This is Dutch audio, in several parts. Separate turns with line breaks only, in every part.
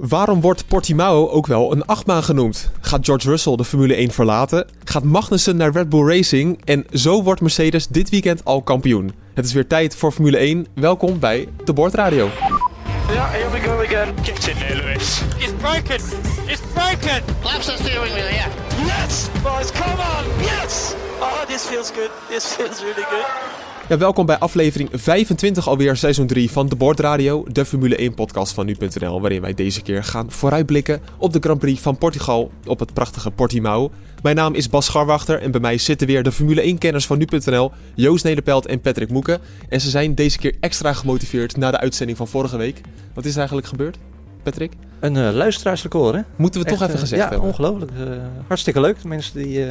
Waarom wordt Portimao ook wel een achtbaan genoemd? Gaat George Russell de Formule 1 verlaten? Gaat Magnussen naar Red Bull Racing? En zo wordt Mercedes dit weekend al kampioen. Het is weer tijd voor Formule 1. Welkom bij de Bordradio.
Yeah, here we go again.
Get in there, Lewis.
It's broken. It's broken.
Flaps the steering wheel, yeah.
Yes, boys, come on. Yes. Oh, this feels good. This feels really good.
Ja, welkom bij aflevering 25 alweer, seizoen 3 van de Bordradio, de Formule 1 podcast van nu.nl, waarin wij deze keer gaan vooruitblikken op de Grand Prix van Portugal op het prachtige Portimao. Mijn naam is Bas Scharwachter en bij mij zitten weer de Formule 1-kenners van nu.nl, Joost Nederpelt en Patrick Moeken. En ze zijn deze keer extra gemotiveerd na de uitzending van vorige week. Wat is er eigenlijk gebeurd, Patrick?
Een uh, luisteraarsrecord, hè?
Moeten we toch even
eh,
gezegd
ja,
hebben.
ongelooflijk. Eh, hartstikke leuk. De mensen die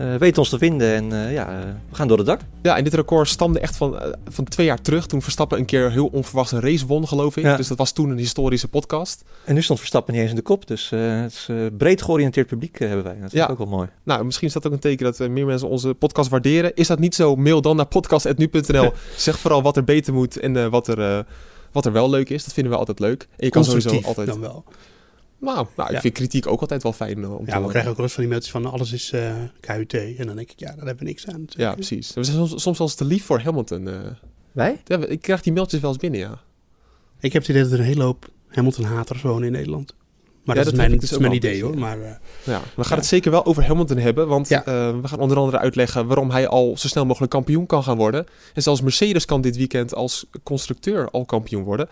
eh, weten ons te vinden en eh, ja, eh, we gaan door het dak.
Ja, en dit record stamde echt van, van twee jaar terug. Toen Verstappen een keer heel onverwachts een race won, geloof ik.
Ja.
Dus dat was toen een historische podcast.
En nu stond Verstappen niet eens in de kop, dus het is breed georiënteerd publiek hebben wij. Dat is
Ja.
ook wel mooi.
Nou, misschien is dat ook een teken dat meer mensen onze podcast waarderen. Is dat niet zo? Mail dan naar podcast.nu.nl. zeg vooral wat er beter moet en wat, er, wat er wel leuk is. Dat vinden we altijd leuk. En je kan sowieso altijd...
dan wel.
Nou, nou ik
Ja.
vind kritiek ook altijd wel fijn eh, om te
Ja, we krijgen ook wel eens van die mailtjes van alles is eh KUT. En dan denk ik, ja, daar hebben we niks aan.
Ja, precies. We zijn soms, soms wel eens te lief voor Hamilton. eh.
Wij?
Ja, ik krijg die mailtjes wel eens binnen, ja.
Ik heb het idee dat er een hele hoop Hamilton-haters wonen in Nederland. Maar
Ja,
dat,
dat
is mijn,
dus
dat is mijn idee hoor. Maar eh,
Ja, we gaan
Ja.
het zeker wel over Hamilton hebben, want
Ja.
eh, we gaan onder andere uitleggen waarom hij al zo snel mogelijk kampioen kan gaan worden. En zelfs Mercedes kan dit weekend als constructeur al kampioen worden.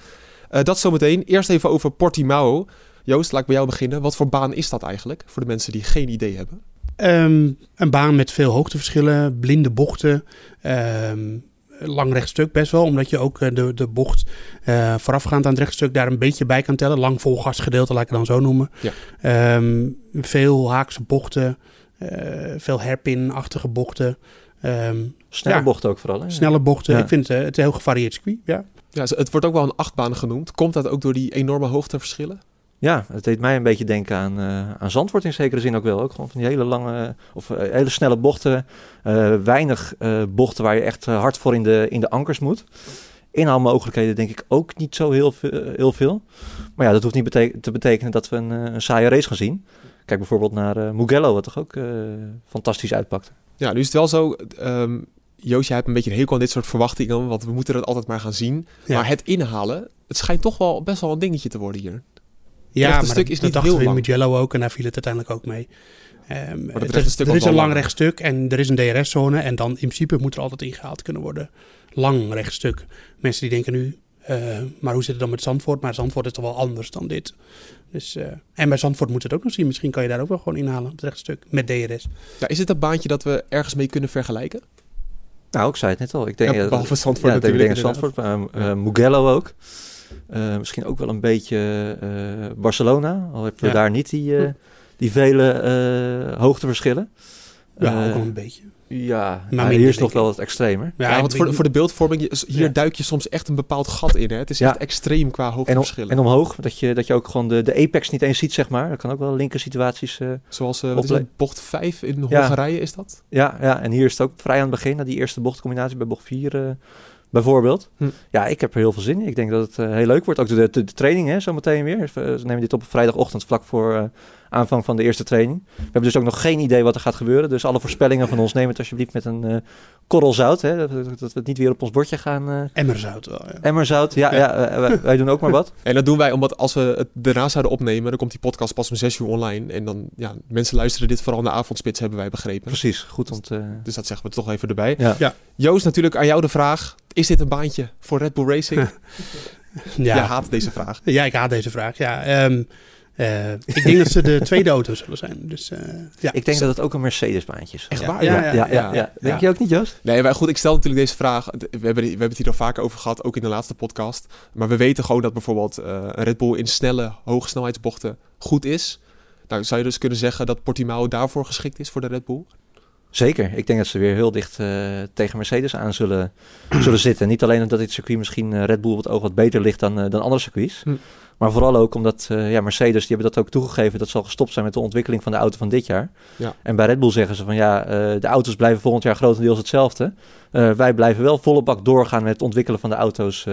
Eh, dat zometeen. Eerst even over Portimao. Joost, laat ik bij jou beginnen. Wat voor baan is dat eigenlijk voor de mensen die geen idee hebben?
ehm, een baan met veel hoogteverschillen, blinde bochten. ehm, lang rechtstuk best wel, omdat je ook eh, de, de bocht eh, voorafgaand aan het rechtstuk daar een beetje bij kan tellen. Lang volgasgedeelte, laat ik het dan zo noemen.
Ja.
Ehm, veel haakse bochten, eh, veel hairpin-achtige bochten. ehm,
Snelle
Ja.
bocht ook vooral. Hè?
Snelle bochten.
Ja.
Ik vind het, het een heel gevarieerd circuit. Ja.
Ja, het wordt ook wel een achtbaan genoemd. Komt dat ook door die enorme hoogteverschillen?
Ja, het deed mij een beetje denken aan, eh, aan Zandvoort in zekere zin ook wel. Ook gewoon van die hele lange, of eh, hele snelle bochten. eh, weinig bochten waar je echt hard voor in de, in de ankers moet. Inhaalmogelijkheden denk ik ook niet zo heel, heel veel. Maar ja, dat hoeft niet bete- te betekenen dat we een, een saaie race gaan zien. Kijk bijvoorbeeld naar Mugello, wat toch ook fantastisch uitpakte.
Ja, nu is het wel zo. ehm Joost, jij hebt een beetje een hekel aan dit soort verwachtingen, want we moeten het altijd maar gaan zien.
Ja.
Maar het inhalen, het schijnt toch wel best wel een dingetje te worden hier.
Ja, maar
stuk
dat-
is
dat
niet
dachten
heel
we in. Mugello ook en daar viel het uiteindelijk ook mee. Ehm,
het
het is-
stuk
er is een lang rechtstuk en er is een DRS-zone en dan in principe moet er altijd ingehaald kunnen worden. Lang rechtstuk. Mensen die denken nu, eh, maar hoe zit het dan met Zandvoort? Maar Zandvoort is toch wel anders dan dit. Dus, eh, en bij Zandvoort moet het ook nog zien. Misschien kan je daar ook wel gewoon inhalen op het rechtstuk met DRS.
Ja, is dit een baantje dat we ergens mee kunnen vergelijken?
Nou, ik zei het net al. Ik denk,
Ja,
ja,
behalve Zandvoort
ja,
natuurlijk,
Ik denk. Zandvoort, maar, eh, Mugello ook. Eh, misschien ook wel een beetje eh, Barcelona. Al hebben we
Ja.
daar niet die, eh, die vele eh, hoogteverschillen.
Ja, ook wel een beetje.
Ja, maar,
minder,
hier is toch wel wat extremer.
Ja, want voor, voor de beeldvorming, hier
Ja.
duik je soms echt een bepaald gat in. Hè? Het is
Ja.
echt extreem qua
En, om-
hoogteverschillen.
en omhoog, dat je, dat je ook gewoon de, de apex niet eens ziet, zeg maar. Dat kan ook wel linker situaties. eh,
Zoals eh, wat is het, bocht 5 in
Ja.
Hongarije is dat?
ja, ja, en hier is het ook vrij aan het begin, na die eerste bochtcombinatie bij bocht 4 eh, bijvoorbeeld.
Hm.
Ja, ik heb er heel veel zin in. Ik denk dat het eh, heel leuk wordt. Ook de, de, de training, hè, zometeen weer. Eh, Ze nemen dit op vrijdagochtend, vlak voor eh, aanvang van de eerste training. We hebben dus ook nog geen idee wat er gaat gebeuren. Dus alle voorspellingen van ons, neem het alsjeblieft met een eh korrel zout. Hè, dat, dat we het niet weer op ons bordje gaan... eh
Emmerzout wel, ja.
emmerzout, ja, ja. eh, wij, wij doen ook maar wat.
En dat doen wij omdat als we het daarna zouden opnemen, dan komt die podcast pas om 6 uur online. En dan, ja, mensen luisteren dit vooral in de avondspits, hebben wij begrepen.
Precies, goed. Want, eh,
Dus dat zeggen we toch even erbij.
ja.
Ja.
Joost, natuurlijk aan jou de vraag. Is dit een baantje voor Red Bull Racing?
Ja.
Jij haat deze vraag.
Ja, ik haat deze vraag. Ja, ehm, eh, ik denk dat ze de tweede auto zullen zijn. Dus eh, ja.
Ik denk dat het ook een Mercedes-baantje is.
Echt
Ja.
waar?
Ja,
Ja, ja, ja,
ja.
Denk je ook niet, Joost?
Nee, maar goed, ik stel natuurlijk deze vraag. We hebben, we hebben het hier al vaker over gehad, ook in de laatste podcast. Maar we weten gewoon dat bijvoorbeeld eh, een Red Bull in snelle, hoge snelheidsbochten goed is. Nou, zou je dus kunnen zeggen dat Portimao daarvoor geschikt is voor de Red Bull?
Zeker. Ik denk dat ze weer heel dicht uh, tegen Mercedes aan zullen, zullen zitten. Niet alleen omdat dit circuit misschien uh, Red Bull op het oog wat beter ligt dan, uh, dan andere circuits. Hm. Maar vooral ook omdat ja, Mercedes, die hebben dat ook toegegeven, dat zal gestopt zijn met de ontwikkeling van de auto van dit jaar. Ja. En bij Red Bull zeggen ze van ja, de auto's blijven volgend jaar grotendeels hetzelfde. wij blijven wel volle bak doorgaan met het ontwikkelen van de auto's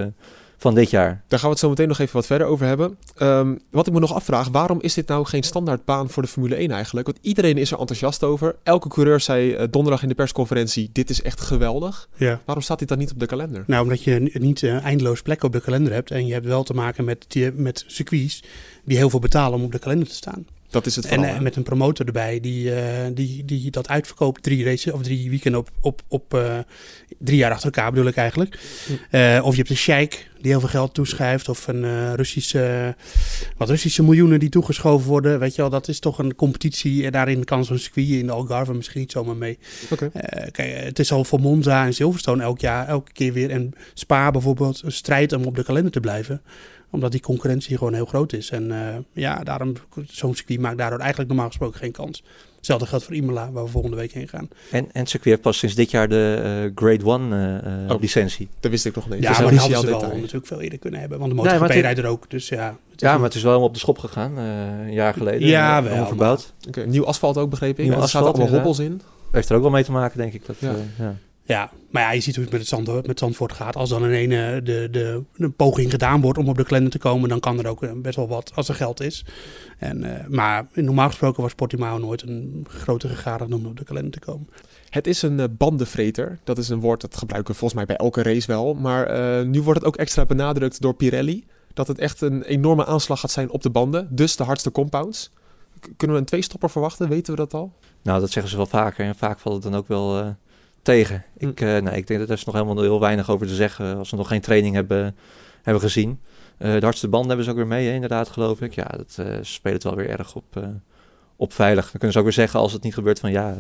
van dit jaar.
Daar gaan we het zo meteen nog even wat verder over hebben. Um, wat ik me nog afvraag, waarom is dit nou geen standaardbaan voor de Formule 1 eigenlijk? Want iedereen is er enthousiast over. Elke coureur zei uh, donderdag in de persconferentie, dit is echt geweldig. Ja. Waarom staat dit dan niet op de kalender?
Nou, omdat je niet uh, eindeloos plekken op de kalender hebt. En je hebt wel te maken met, die, met circuits die heel veel betalen om op de kalender te staan.
Dat is het
En uh, met een promotor erbij die, uh, die, die dat uitverkoopt drie races of drie weekenden op, op, op uh, drie jaar achter elkaar bedoel ik eigenlijk. Hm. of je hebt een sheik die heel veel geld toeschrijft of een Russische, wat Russische miljoenen die toegeschoven worden. Weet je wel, dat is toch een competitie. En daarin kan zo'n circuit in de Algarve misschien niet zomaar mee. Okay. kijk, het is al voor Monza en Silverstone elk jaar, elke keer weer. En Spa bijvoorbeeld een strijd om op de kalender te blijven omdat die concurrentie gewoon heel groot is. En uh, ja, daarom, zo'n circuit maakt daardoor eigenlijk normaal gesproken geen kans. Hetzelfde geldt voor Imola, waar we volgende week heen gaan.
En, en circuit heeft pas sinds dit jaar de uh, Grade 1 uh, oh, licentie.
Dat wist ik nog niet.
Ja, dus maar die hadden ze wel natuurlijk veel eerder kunnen hebben. Want de MotoGP nee, rijdt er ook, dus ja.
Ja, maar het is wel helemaal op de schop gegaan, een jaar geleden.
Ja, wel.
Verbouwd.
Okay, nieuw asfalt ook, begreep ik. Nieuw er zaten allemaal hobbels in.
Heeft er ook wel mee te maken, denk ik. Dat, ja.
ja. Ja, maar ja, je ziet hoe het met, het Zand, met Zandvoort gaat. Als dan in ene de, de, de poging gedaan wordt om op de kalender te komen, dan kan er ook eh, best wel wat als er geld is. En, uh, maar normaal gesproken was Portimao nooit een grote gegadigd om op de kalender te komen.
Het is een uh, bandenvreter. Dat is een woord dat gebruiken we volgens mij bij elke race wel. Maar uh, nu wordt het ook extra benadrukt door Pirelli. Dat het echt een enorme aanslag gaat zijn op de banden. Dus de hardste compounds. Kunnen we een tweestopper verwachten? Weten we dat al?
Nou, dat zeggen ze wel vaker. En vaak valt het dan ook wel tegen. Ik, uh, nee, ik denk dat er is nog helemaal heel weinig over te zeggen als we nog geen training hebben, hebben gezien. Uh, de hardste banden hebben ze ook weer mee, hè, inderdaad, geloof ik. Ja, dat uh, speelt het wel weer erg op, op veilig. Dan kunnen ze ook weer zeggen als het niet gebeurt van ja,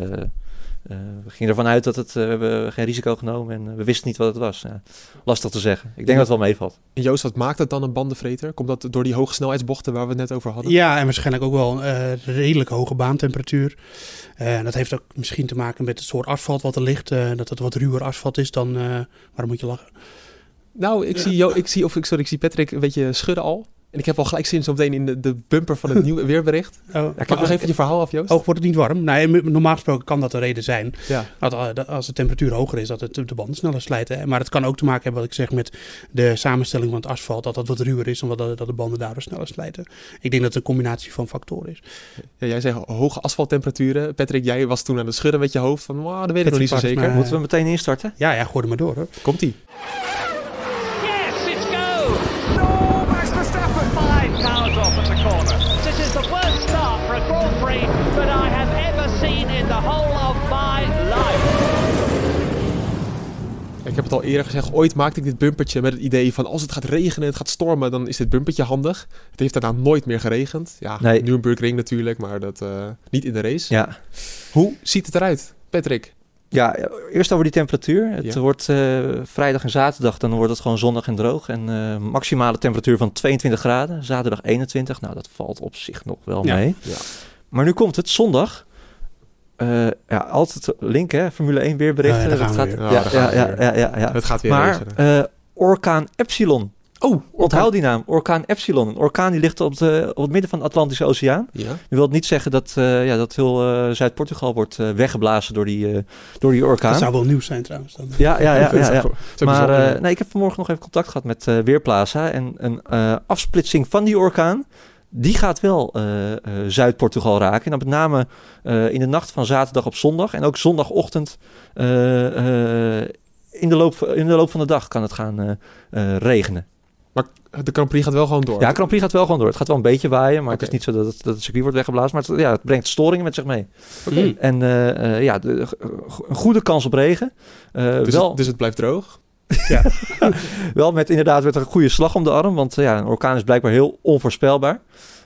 uh, we gingen ervan uit dat het, uh, we hebben geen risico genomen en uh, we wisten niet wat het was. Ja, lastig te zeggen. Ik denk dat het wel meevalt.
En Joost, wat maakt het dan een bandenvreter? Komt dat door die hoge snelheidsbochten waar we het net over hadden?
Ja, en waarschijnlijk ook wel een redelijk hoge baantemperatuur. dat heeft ook misschien te maken met het soort asfalt wat er ligt. dat het wat ruwer asfalt is dan... waarom moet je lachen?
Nou, ik, zie, jo, ik, zie, of, sorry, ik zie Patrick een beetje schudden al. En ik heb al gelijk zin zo meteen in de, de bumper van het nieuwe weerbericht. Oh, ik heb nog even je verhaal af, Joost.
Oh, wordt het niet warm? Nee, normaal gesproken kan dat de reden zijn. Ja. Dat, als de temperatuur hoger is, dat het de banden sneller slijten. Maar het kan ook te maken hebben, wat ik zeg, met de samenstelling van het asfalt. Dat dat wat ruwer is, omdat dat de banden daardoor sneller slijten. Ik denk dat het een combinatie van factoren is.
Ja, jij zegt hoge asfalttemperaturen. Patrick, jij was toen aan het schudden met je hoofd van, wow, dat weet ik nog niet zo zeker.
Moeten we meteen instarten?
Ja, ja, gooi er maar door. Hoor.
Komt-ie. Ik heb het al eerder gezegd, ooit maakte ik dit bumpertje met het idee van als het gaat regenen, het gaat stormen, dan is dit bumpertje handig. Het heeft daarna nooit meer geregend. Ja, nee. Nürburgring natuurlijk, maar dat uh, niet in de race.
Ja.
Hoe ziet het eruit, Patrick?
Ja, eerst over die temperatuur. Het wordt uh, vrijdag en zaterdag, dan wordt het gewoon zonnig en droog. En uh, maximale temperatuur van 22 graden. Zaterdag 21. Nou, dat valt op zich nog wel mee. Ja. Maar nu komt het zondag. Uh, ja, altijd link hè, Formule 1 weerberichten.
Ja, ja,
gaat,
ja, ja, ja, ja, ja, ja, Het gaat weer
Maar uh, Orkaan Epsilon.
Oh,
onthoud die naam. Orkaan Epsilon. Een orkaan die ligt op, de, op het midden van de Atlantische Oceaan. Ja. Dat wil niet zeggen dat, uh, ja, dat heel Zuid-Portugal wordt weggeblazen door die, door die orkaan. Dat
zou wel nieuws zijn trouwens. Dan.
Ja, ja. ja, ja. Maar nee, ik heb vanmorgen nog even contact gehad met Weerplaza. En een afsplitsing van die orkaan die gaat wel uh, uh, Zuid-Portugal raken. En dan met name uh, in de nacht van zaterdag op zondag. En ook zondagochtend in, de loop, in de loop van de dag kan het gaan regenen.
Maar de Grand Prix gaat wel gewoon door?
Ja, de Grand Prix gaat wel gewoon door. Het gaat wel een beetje waaien, maar okay. het is niet zo dat het, dat het circuit wordt weggeblazen. Maar het, ja, het brengt storingen met zich mee. Okay. En ja, de, een goede kans op regen.
dus, wel... het, dus het blijft droog?
Ja. wel met inderdaad met een goede slag om de arm. Want ja, een orkaan is blijkbaar heel onvoorspelbaar.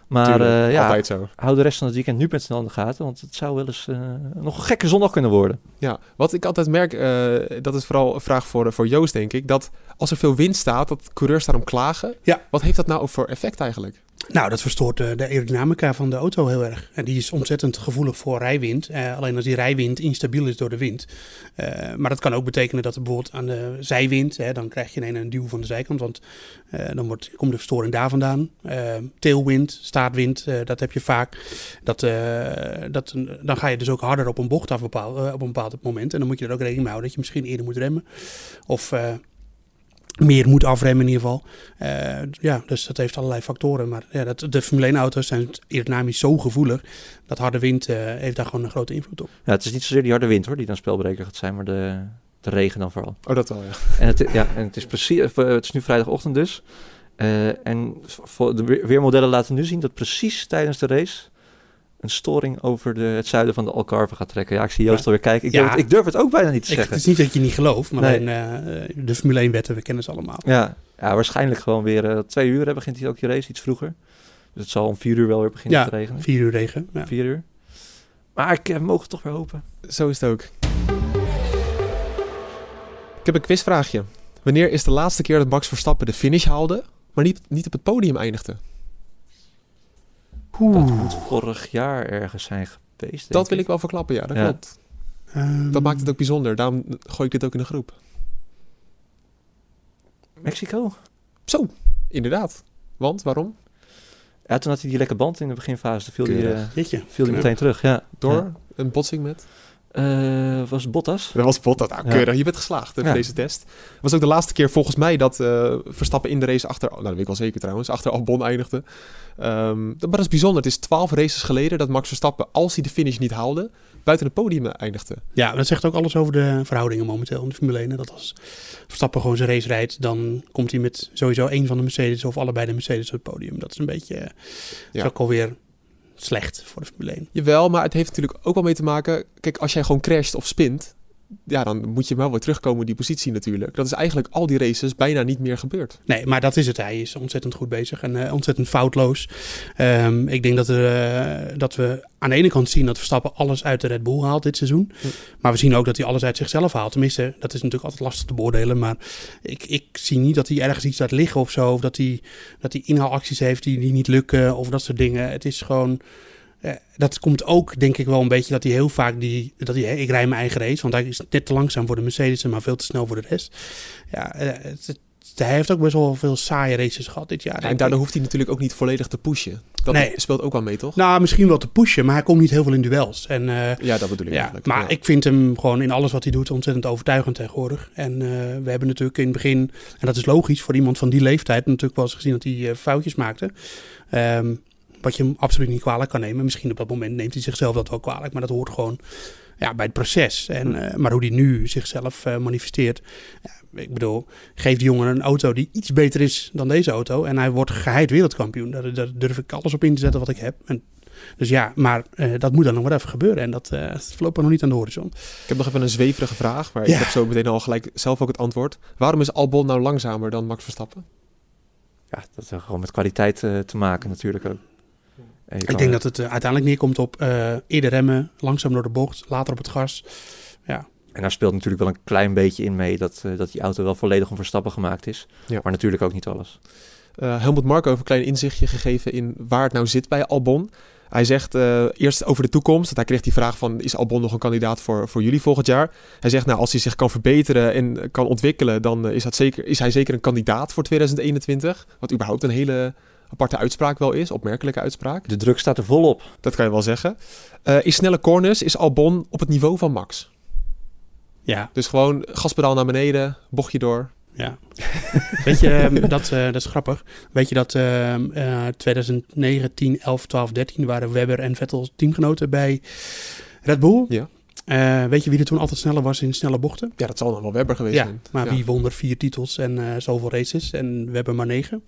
Maar uh, ja, hou de rest van het weekend nu met snel in de gaten. Want het zou wel eens uh, nog een gekke zondag kunnen worden.
Ja, wat ik altijd merk, uh, dat is vooral een vraag voor, voor Joost, denk ik. Dat als er veel wind staat, dat coureurs daarom klagen. Ja. Wat heeft dat nou voor effect eigenlijk?
Nou, dat verstoort eh, de aerodynamica van de auto heel erg. En die is ontzettend gevoelig voor rijwind. Eh, alleen als die rijwind instabiel is door de wind. Eh, maar dat kan ook betekenen dat er bijvoorbeeld aan de zijwind, hè, dan krijg je ineens een duw van de zijkant, want dan wordt, komt de verstoring daar vandaan. Tailwind, staartwind, dat heb je vaak. Dat, dat, dan ga je dus ook harder op een bocht af bepaal- op een bepaald moment. En dan moet je er ook rekening mee houden dat je misschien eerder moet remmen. Of meer moet afremmen in ieder geval. Eh, ja, dus dat heeft allerlei factoren. Maar ja, dat, de Formule 1 auto's zijn aerodynamisch zo gevoelig. Dat harde wind eh, heeft daar gewoon een grote invloed op.
Ja, het is niet zozeer die harde wind hoor, die dan spelbreker gaat zijn, maar de, de regen dan vooral.
Oh, dat wel, ja.
En het, ja, en het is precies, eh, het is nu vrijdagochtend dus. Eh, en voor de weer- weermodellen laten nu zien dat precies tijdens de race een storing over de, het zuiden van de Algarve gaat trekken. Ja, ik zie Joost
Ja.
alweer kijken. Ik,
Ja.
durf, het- ik durf het ook bijna niet te
Ik, het
zeggen.
is niet dat je niet gelooft, maar
Nee.
eh, de Formule 1 wetten, we kennen ze allemaal.
Ja, ja, waarschijnlijk gewoon weer eh, twee uur hè, begint hij ook die race, iets vroeger. Dus het zal om vier uur wel weer beginnen
Ja,
te regenen.
Vier uur regen. Ja.
Vier uur. Maar ik eh, mogen toch weer hopen.
Zo is het ook. Ik heb een quizvraagje. Wanneer is de laatste keer dat Max Verstappen de finish haalde, maar niet, niet op het podium eindigde?
Dat moet vorig jaar ergens zijn geweest.
Dat wil ik wel verklappen, ja, dat
Ja.
klopt.
Ehm,
Dat maakt het ook bijzonder. Daarom gooi ik dit ook in de groep.
Mexico?
Zo, inderdaad. Want, waarom?
Ja, toen had hij die lekke band in de beginfase. Toen viel hij, eh, viel hij meteen terug, ja.
Door
Ja.
een botsing met?
Eh, was Bottas?
Dat was Bottas. Nou,
Ja.
keurig. Je bent geslaagd hè, voor
Ja.
deze test. Het was ook de laatste keer volgens mij dat eh, Verstappen in de race achter... Nou, dat weet ik wel zeker trouwens. Achter Albon eindigde. Ehm, dat- maar dat is bijzonder. Het is twaalf races geleden dat Max Verstappen, als hij de finish niet haalde, buiten het podium eindigde.
Ja, dat zegt ook alles over de verhoudingen momenteel in de Formule 1. hè. Dat als Verstappen gewoon zijn race rijdt, dan komt hij met sowieso één van de Mercedes of allebei de Mercedes op het podium. Dat is een beetje, eh,
Ja.
is ook alweer slecht voor de Formule 1.
Jawel, maar het heeft natuurlijk ook wel mee te maken... Kijk, als jij gewoon crasht of spint... Ja, dan moet je wel weer terugkomen die positie natuurlijk. Dat is eigenlijk al die races bijna niet meer gebeurd.
Nee, maar dat is het. Hij is ontzettend goed bezig en eh, ontzettend foutloos. Ehm, ik denk dat, eh, dat we aan de ene kant zien dat Verstappen alles uit de Red Bull haalt dit seizoen. Maar we zien ook dat hij alles uit zichzelf haalt. Tenminste, dat is natuurlijk altijd lastig te beoordelen. Maar ik, ik zie niet dat hij ergens iets laat liggen of zo. Of dat hij, dat hij inhaalacties heeft die, die niet lukken of dat soort dingen. Het is gewoon... eh, dat komt ook, denk ik wel, een beetje dat hij heel vaak die. Dat hij, ik rij mijn eigen race. Want hij is net te langzaam voor de Mercedes, maar veel te snel voor de rest. Ja, eh, het, het- hij heeft ook best wel veel saaie races gehad dit jaar.
en daardoor hoeft hij natuurlijk ook niet volledig te pushen. Dat
Nee.
speelt ook wel mee, toch?
Nou, misschien wel te pushen, maar hij komt niet heel veel in duels. En, eh,
ja, dat bedoel ik
ja,
eigenlijk.
maar
Ja.
ik vind hem gewoon in alles wat hij doet ontzettend overtuigend tegenwoordig. En we hebben natuurlijk in het begin, en dat is logisch voor iemand van die leeftijd, natuurlijk wel eens gezien dat hij foutjes maakte. Ehm, wat je hem absoluut niet kwalijk kan nemen. Misschien op dat moment neemt hij zichzelf dat wel kwalijk, maar dat hoort gewoon ja, bij het proces. En, eh, maar hoe hij nu zichzelf eh, manifesteert. Ja, ik bedoel, geef die jongen een auto die iets beter is dan deze auto. En hij wordt geheid wereldkampioen. Daar, daar durf ik alles op in te zetten wat ik heb. En, dus ja, maar eh, dat moet dan nog wel even gebeuren. En dat eh is voorlopig nog niet aan de horizon.
Ik heb nog even een zweverige vraag, maar
Ja.
ik heb zo meteen al gelijk zelf ook het antwoord. Waarom is Albon nou langzamer dan Max Verstappen?
Ja, dat heeft gewoon met kwaliteit te maken natuurlijk ook.
Ik denk dat het eh, uiteindelijk neerkomt op eh, eerder remmen, langzaam door de bocht, later op het gas.
En daar speelt natuurlijk wel een klein beetje in mee dat, eh, dat die auto wel volledig om Verstappen gemaakt is.
Ja.
Maar natuurlijk ook niet alles.
Eh Helmut Marko heeft een klein inzichtje gegeven in waar het nou zit bij Albon. Hij zegt eh, eerst over de toekomst. Hij kreeg die vraag van, is Albon nog een kandidaat voor, voor jullie volgend jaar? Hij zegt, nou, als hij zich kan verbeteren en kan ontwikkelen, dan is, dat zeker, is hij zeker een kandidaat voor 2021. Wat überhaupt een hele aparte uitspraak wel is, opmerkelijke uitspraak.
De druk staat er volop.
Dat kan je wel zeggen. Eh in snelle corners is Albon op het niveau van Max.
Ja,
Dus gewoon gaspedaal naar beneden, bochtje door.
ja. Weet je, ehm, dat, eh, dat is grappig. Weet je dat ehm, eh 2009, 10, 11, 12, 13 waren Webber en Vettel teamgenoten bij Red Bull?
Ja.
Eh, weet je wie er toen altijd sneller was in snelle bochten?
Ja, dat zal dan wel Webber geweest
Ja,
zijn.
maar
Ja.
wie won er vier titels en eh, zoveel races en Webber maar negen?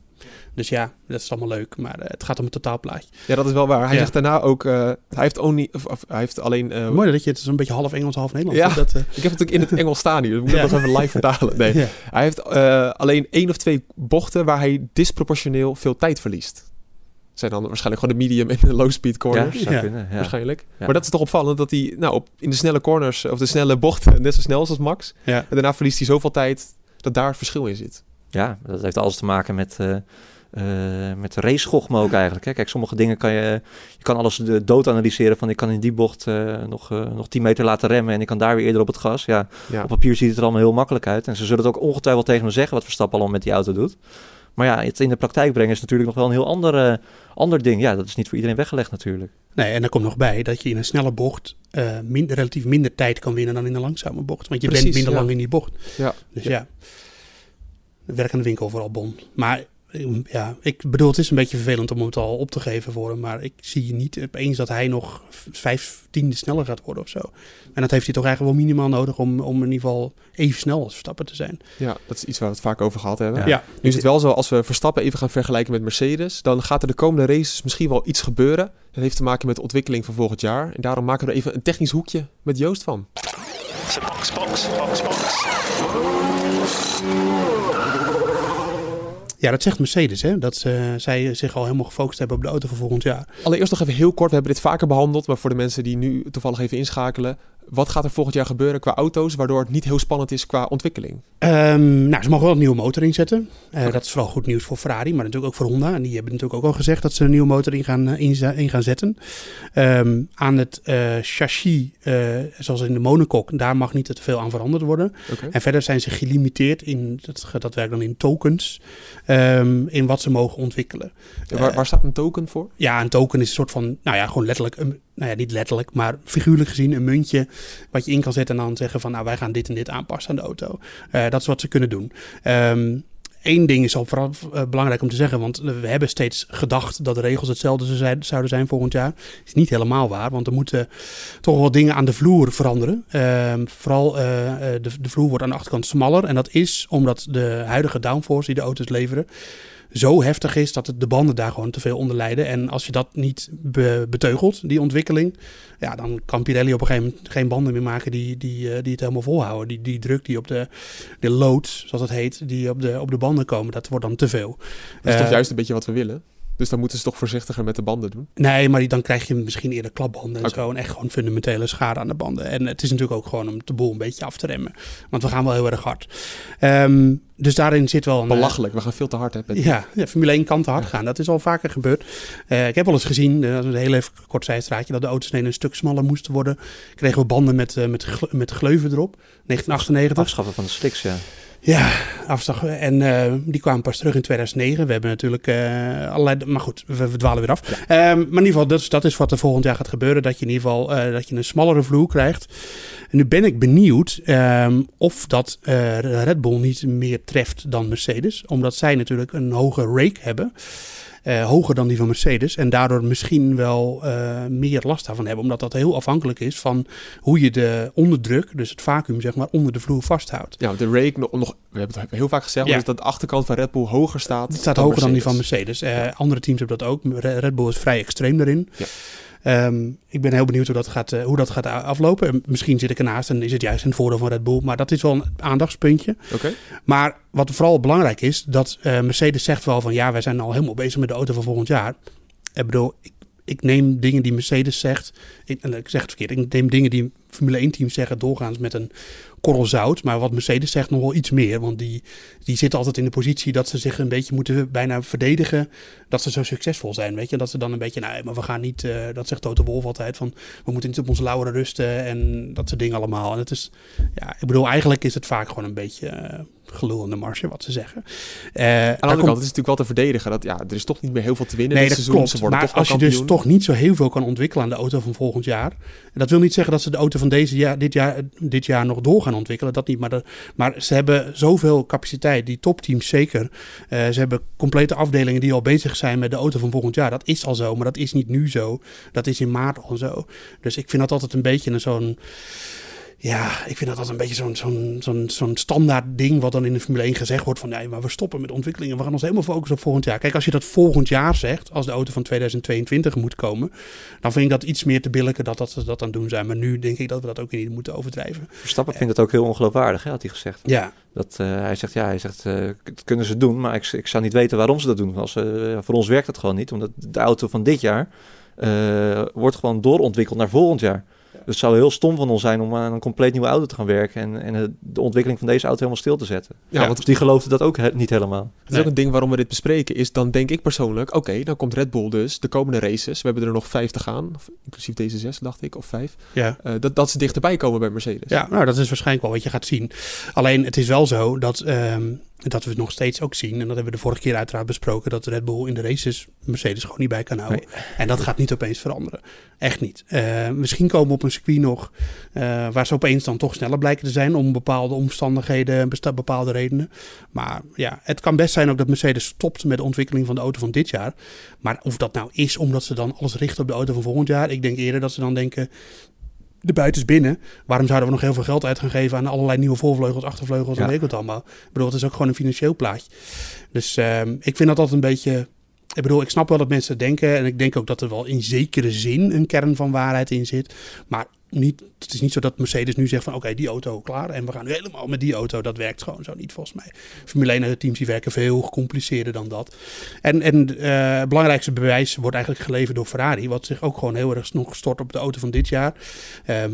Dus ja, dat is allemaal leuk, maar eh, het gaat om het totaalplaatje.
Ja, dat is wel waar. Hij
Ja.
zegt daarna ook, eh, hij heeft only, of, of, hij heeft alleen. eh,
Mooi dat je het is een beetje half Engels, half Nederlands.
Ja.
Dat, eh,
ik heb het ook in het Engels staan hier. Dus ik moet
Ja.
dat nog even live vertalen. Nee.
ja.
Hij heeft eh, alleen één of twee bochten waar hij disproportioneel veel tijd verliest. Zijn dan waarschijnlijk gewoon de medium en de low speed
Ja,
corners.
zou
Ja.
kunnen. Ja.
Waarschijnlijk.
Ja.
Maar dat is toch opvallend dat hij nou, op, in de snelle corners of de snelle bochten net zo snel is als Max.
Ja.
En daarna verliest hij zoveel tijd dat daar het verschil in zit.
ja, dat heeft alles te maken met eh, eh met racegochme ook eigenlijk. Hè. Kijk, sommige dingen kan je... Je kan alles de dood analyseren van ik kan in die bocht eh, nog, eh, nog 10 meter laten remmen... en ik kan daar weer eerder op het gas. Ja,
Ja.
op papier ziet het er allemaal heel makkelijk uit. En ze zullen het ook ongetwijfeld tegen me zeggen wat Verstappen allemaal met die auto doet. Maar ja, het in de praktijk brengen is natuurlijk nog wel een heel ander, eh, ander ding. Ja, dat is niet voor iedereen weggelegd natuurlijk.
Nee, en er komt nog bij dat je in een snelle bocht eh, min- relatief minder tijd kan winnen dan in een langzame bocht. Want je
Precies,
bent minder
ja.
lang in die bocht.
Ja.
Dus ja, werk aan de winkel vooral Bon. Maar ja, ik bedoel, het is een beetje vervelend om het al op te geven voor hem. Maar ik zie niet opeens dat hij nog v- vijf tiende sneller gaat worden of zo. En dat heeft hij toch eigenlijk wel minimaal nodig om, om in ieder geval even snel als Verstappen te zijn.
ja, dat is iets waar we het vaak over gehad hebben.
Ja,
Nu is het wel zo, als we Verstappen even gaan vergelijken met Mercedes, dan gaat er de komende races misschien wel iets gebeuren. Dat heeft te maken met de ontwikkeling van volgend jaar. En daarom maken we er even een technisch hoekje met Joost van.
So box, box, box, box.
Ja, dat zegt Mercedes, hè? Dat zij zich al helemaal gefocust hebben op de auto voor volgend jaar.
Allereerst nog even heel kort, we hebben dit vaker behandeld, maar voor de mensen die nu toevallig even inschakelen. Wat gaat er volgend jaar gebeuren qua auto's, waardoor het niet heel spannend is qua ontwikkeling?
Ehm, nou, ze mogen wel een nieuwe motor inzetten. Eh. Dat is vooral goed nieuws voor Ferrari, maar natuurlijk ook voor Honda. En die hebben natuurlijk ook al gezegd dat ze een nieuwe motor in gaan, eh, in, gaan zetten. Ehm, aan het eh, chassis, zoals in de monocoque, daar mag niet te veel aan veranderd worden. En verder zijn ze gelimiteerd in, dat, dat werkt dan in tokens, ehm, in wat ze mogen ontwikkelen.
En waar, waar staat een token voor?
Ja, een token is een soort van, nou ja, gewoon letterlijk, een, nou ja, niet letterlijk, maar figuurlijk gezien een muntje wat je in kan zetten en dan zeggen van, nou, wij gaan dit en dit aanpassen aan de auto. Eh, dat is wat ze kunnen doen. Ehm Eén ding is al vooral eh, belangrijk om te zeggen, want we hebben steeds gedacht dat de regels hetzelfde zouden zijn volgend jaar. is niet helemaal waar, want er moeten toch wel dingen aan de vloer veranderen. Ehm, vooral eh, de, de vloer wordt aan de achterkant smaller en dat is omdat de huidige downforce die de auto's leveren zo heftig is dat het de banden daar gewoon te veel onder lijden. En als je dat niet be- beteugelt, die ontwikkeling, ja, dan kan Pirelli op een gegeven moment geen banden meer maken die, die, eh, die het helemaal volhouden. Die, die druk die op de, de loads, zoals het heet, die op de, op de banden komen, dat wordt dan te veel.
Dat is toch
Eh,
juist een beetje wat we willen? Dus dan moeten ze toch voorzichtiger met de banden doen.
Nee, maar dan krijg je misschien eerder klapbanden en zo. En echt gewoon fundamentele schade aan de banden. En het is natuurlijk ook gewoon om de boel een beetje af te remmen. Want we gaan wel heel erg hard. Ehm, dus daarin zit wel een... eh,
Belachelijk, we gaan veel te hard. Hè, met-
Ja, ja, Formule 1 kan te hard gaan. Dat is al vaker gebeurd. Eh, ik heb wel eens gezien, dat is een heel even kort zijstraatje, dat de auto's een stuk smaller moesten worden. Kregen we banden met, met, met gleuven erop. 1998.
Afschaffen van de slicks, ja.
Ja, afslag. En eh, die kwamen pas terug in 2009. We hebben natuurlijk eh, allerlei... Maar goed, we, we dwalen weer af. Ehm, maar in ieder geval, dat is, dat is wat er volgend jaar gaat gebeuren. Dat je in ieder geval eh, dat je een smallere vloer krijgt. En nu ben ik benieuwd ehm, of dat Red Bull niet meer treft dan Mercedes. Omdat zij natuurlijk een hoge rake hebben. Eh, hoger dan die van Mercedes. En daardoor misschien wel eh, meer last daarvan hebben. Omdat dat heel afhankelijk is van hoe je de onderdruk, dus het vacuüm zeg maar, onder de vloer vasthoudt.
Ja, de rake nog, nog we hebben het heel vaak gezegd,
Ja.
is dat de achterkant van Red Bull hoger staat.
Het staat
dan
hoger dan die van
Mercedes.
Eh, Andere teams hebben dat ook. Re- Red Bull is vrij extreem daarin.
Ja.
Ehm, ik ben heel benieuwd hoe dat, gaat, eh, hoe dat gaat aflopen. En Misschien zit ik ernaast en is het juist een voordeel van Red Bull. Maar dat is wel een aandachtspuntje.
Oké.
Maar wat vooral belangrijk is, dat eh, Mercedes zegt wel van... ja, wij zijn al helemaal bezig met de auto van volgend jaar. Ik bedoel, ik, ik neem dingen die Mercedes zegt... Ik, en ik zeg het verkeerd, ik neem dingen die Formule 1 teams zeggen doorgaans met een korrel zout. Maar wat Mercedes zegt nog wel iets meer. Want die, die zitten altijd in de positie dat ze zich een beetje moeten bijna verdedigen. Dat ze zo succesvol zijn, weet je. Dat ze dan een beetje, nee, maar we gaan niet... eh, dat zegt Toto Wolff altijd, van we moeten niet op onze lauweren rusten. En dat soort dingen allemaal. En het is, ja, ik bedoel, eigenlijk is het vaak gewoon een beetje... eh, gelul in de marge, wat ze zeggen. Eh,
Aan de andere
komt-
kant is het natuurlijk wel te verdedigen. Dat, ja, er is toch niet meer heel veel te winnen
Nee,
dit
dat
seizoen.
klopt.
Ze worden
maar als je dus toch niet zo heel veel kan ontwikkelen aan de auto van volgend jaar. En dat wil niet zeggen dat ze de auto van deze jaar, dit, jaar, dit jaar nog door gaan ontwikkelen. Dat niet. Maar, de- maar ze hebben zoveel capaciteit, die topteams zeker. Eh, ze hebben complete afdelingen die al bezig zijn met de auto van volgend jaar. Dat is al zo, maar dat is niet nu zo. Dat is in maart al zo. Dus ik vind dat altijd een beetje een zo'n. Ja, ik vind dat altijd een beetje zo'n zo'n zo'n zo'n standaard ding wat dan in de Formule 1 gezegd wordt van nee, maar we stoppen met ontwikkelingen. We gaan ons helemaal focussen op volgend jaar. Kijk, als je dat volgend jaar zegt, als de auto van 2022 moet komen, dan vind ik dat iets meer te billijken dat, dat ze dat aan het doen zijn. Maar nu denk ik dat we dat ook niet moeten overdrijven.
Verstappen vindt het ook heel ongeloofwaardig, hè, had hij gezegd.
Ja,
Dat, eh, hij zegt, ja, hij zegt, eh, dat kunnen ze doen, maar ik, ik zou niet weten waarom ze dat doen. Als, eh, voor ons werkt het gewoon niet, omdat de auto van dit jaar wordt gewoon doorontwikkeld naar volgend jaar. Dus het zou heel stom van ons zijn om aan een compleet nieuwe auto te gaan werken en, en de ontwikkeling van deze auto helemaal stil te zetten.
Ja, want
Dus die geloofde dat ook he- niet helemaal.
Het is ook een ding waarom we dit bespreken. Is dan denk ik persoonlijk, oké, dan komt Red Bull dus de komende races. We hebben er nog vijf te gaan, of inclusief deze zes, dacht ik, of vijf.
Ja.
eh, dat, dat ze dichterbij komen bij Mercedes.
Ja, nou, dat is waarschijnlijk wel wat je gaat zien. Alleen, het is wel zo dat, ehm, dat we het nog steeds ook zien. En dat hebben we de vorige keer uiteraard besproken. Dat Red Bull in de races Mercedes gewoon niet bij kan houden. En dat gaat niet opeens veranderen. Echt niet. Eh, misschien komen we op een circuit nog eh, waar ze opeens dan toch sneller blijken te zijn. Om bepaalde omstandigheden, bepaalde redenen. Maar ja, het kan best zijn ook dat Mercedes stopt met de ontwikkeling van de auto van dit jaar. Maar of dat nou is omdat ze dan alles richten op de auto van volgend jaar. Ik denk eerder dat ze dan denken, de buiten is binnen. Waarom zouden we nog heel veel geld uit gaan geven aan allerlei nieuwe voorvleugels, achtervleugels en weet ik wat allemaal. Ik bedoel, het is ook gewoon een financieel plaatje. Dus ehm, ik vind dat altijd een beetje... Ik bedoel, ik snap wel dat mensen denken. En ik denk ook dat er wel in zekere zin een kern van waarheid in zit. Maar niet, het is niet zo dat Mercedes nu zegt van... Oké, die auto klaar en we gaan nu helemaal met die auto. Dat werkt gewoon zo niet volgens mij. Formule 1 en de teams die werken veel gecompliceerder dan dat. En, en eh, het belangrijkste bewijs wordt eigenlijk geleverd door Ferrari. Wat zich ook gewoon heel erg nog stort op de auto van dit jaar. Ehm,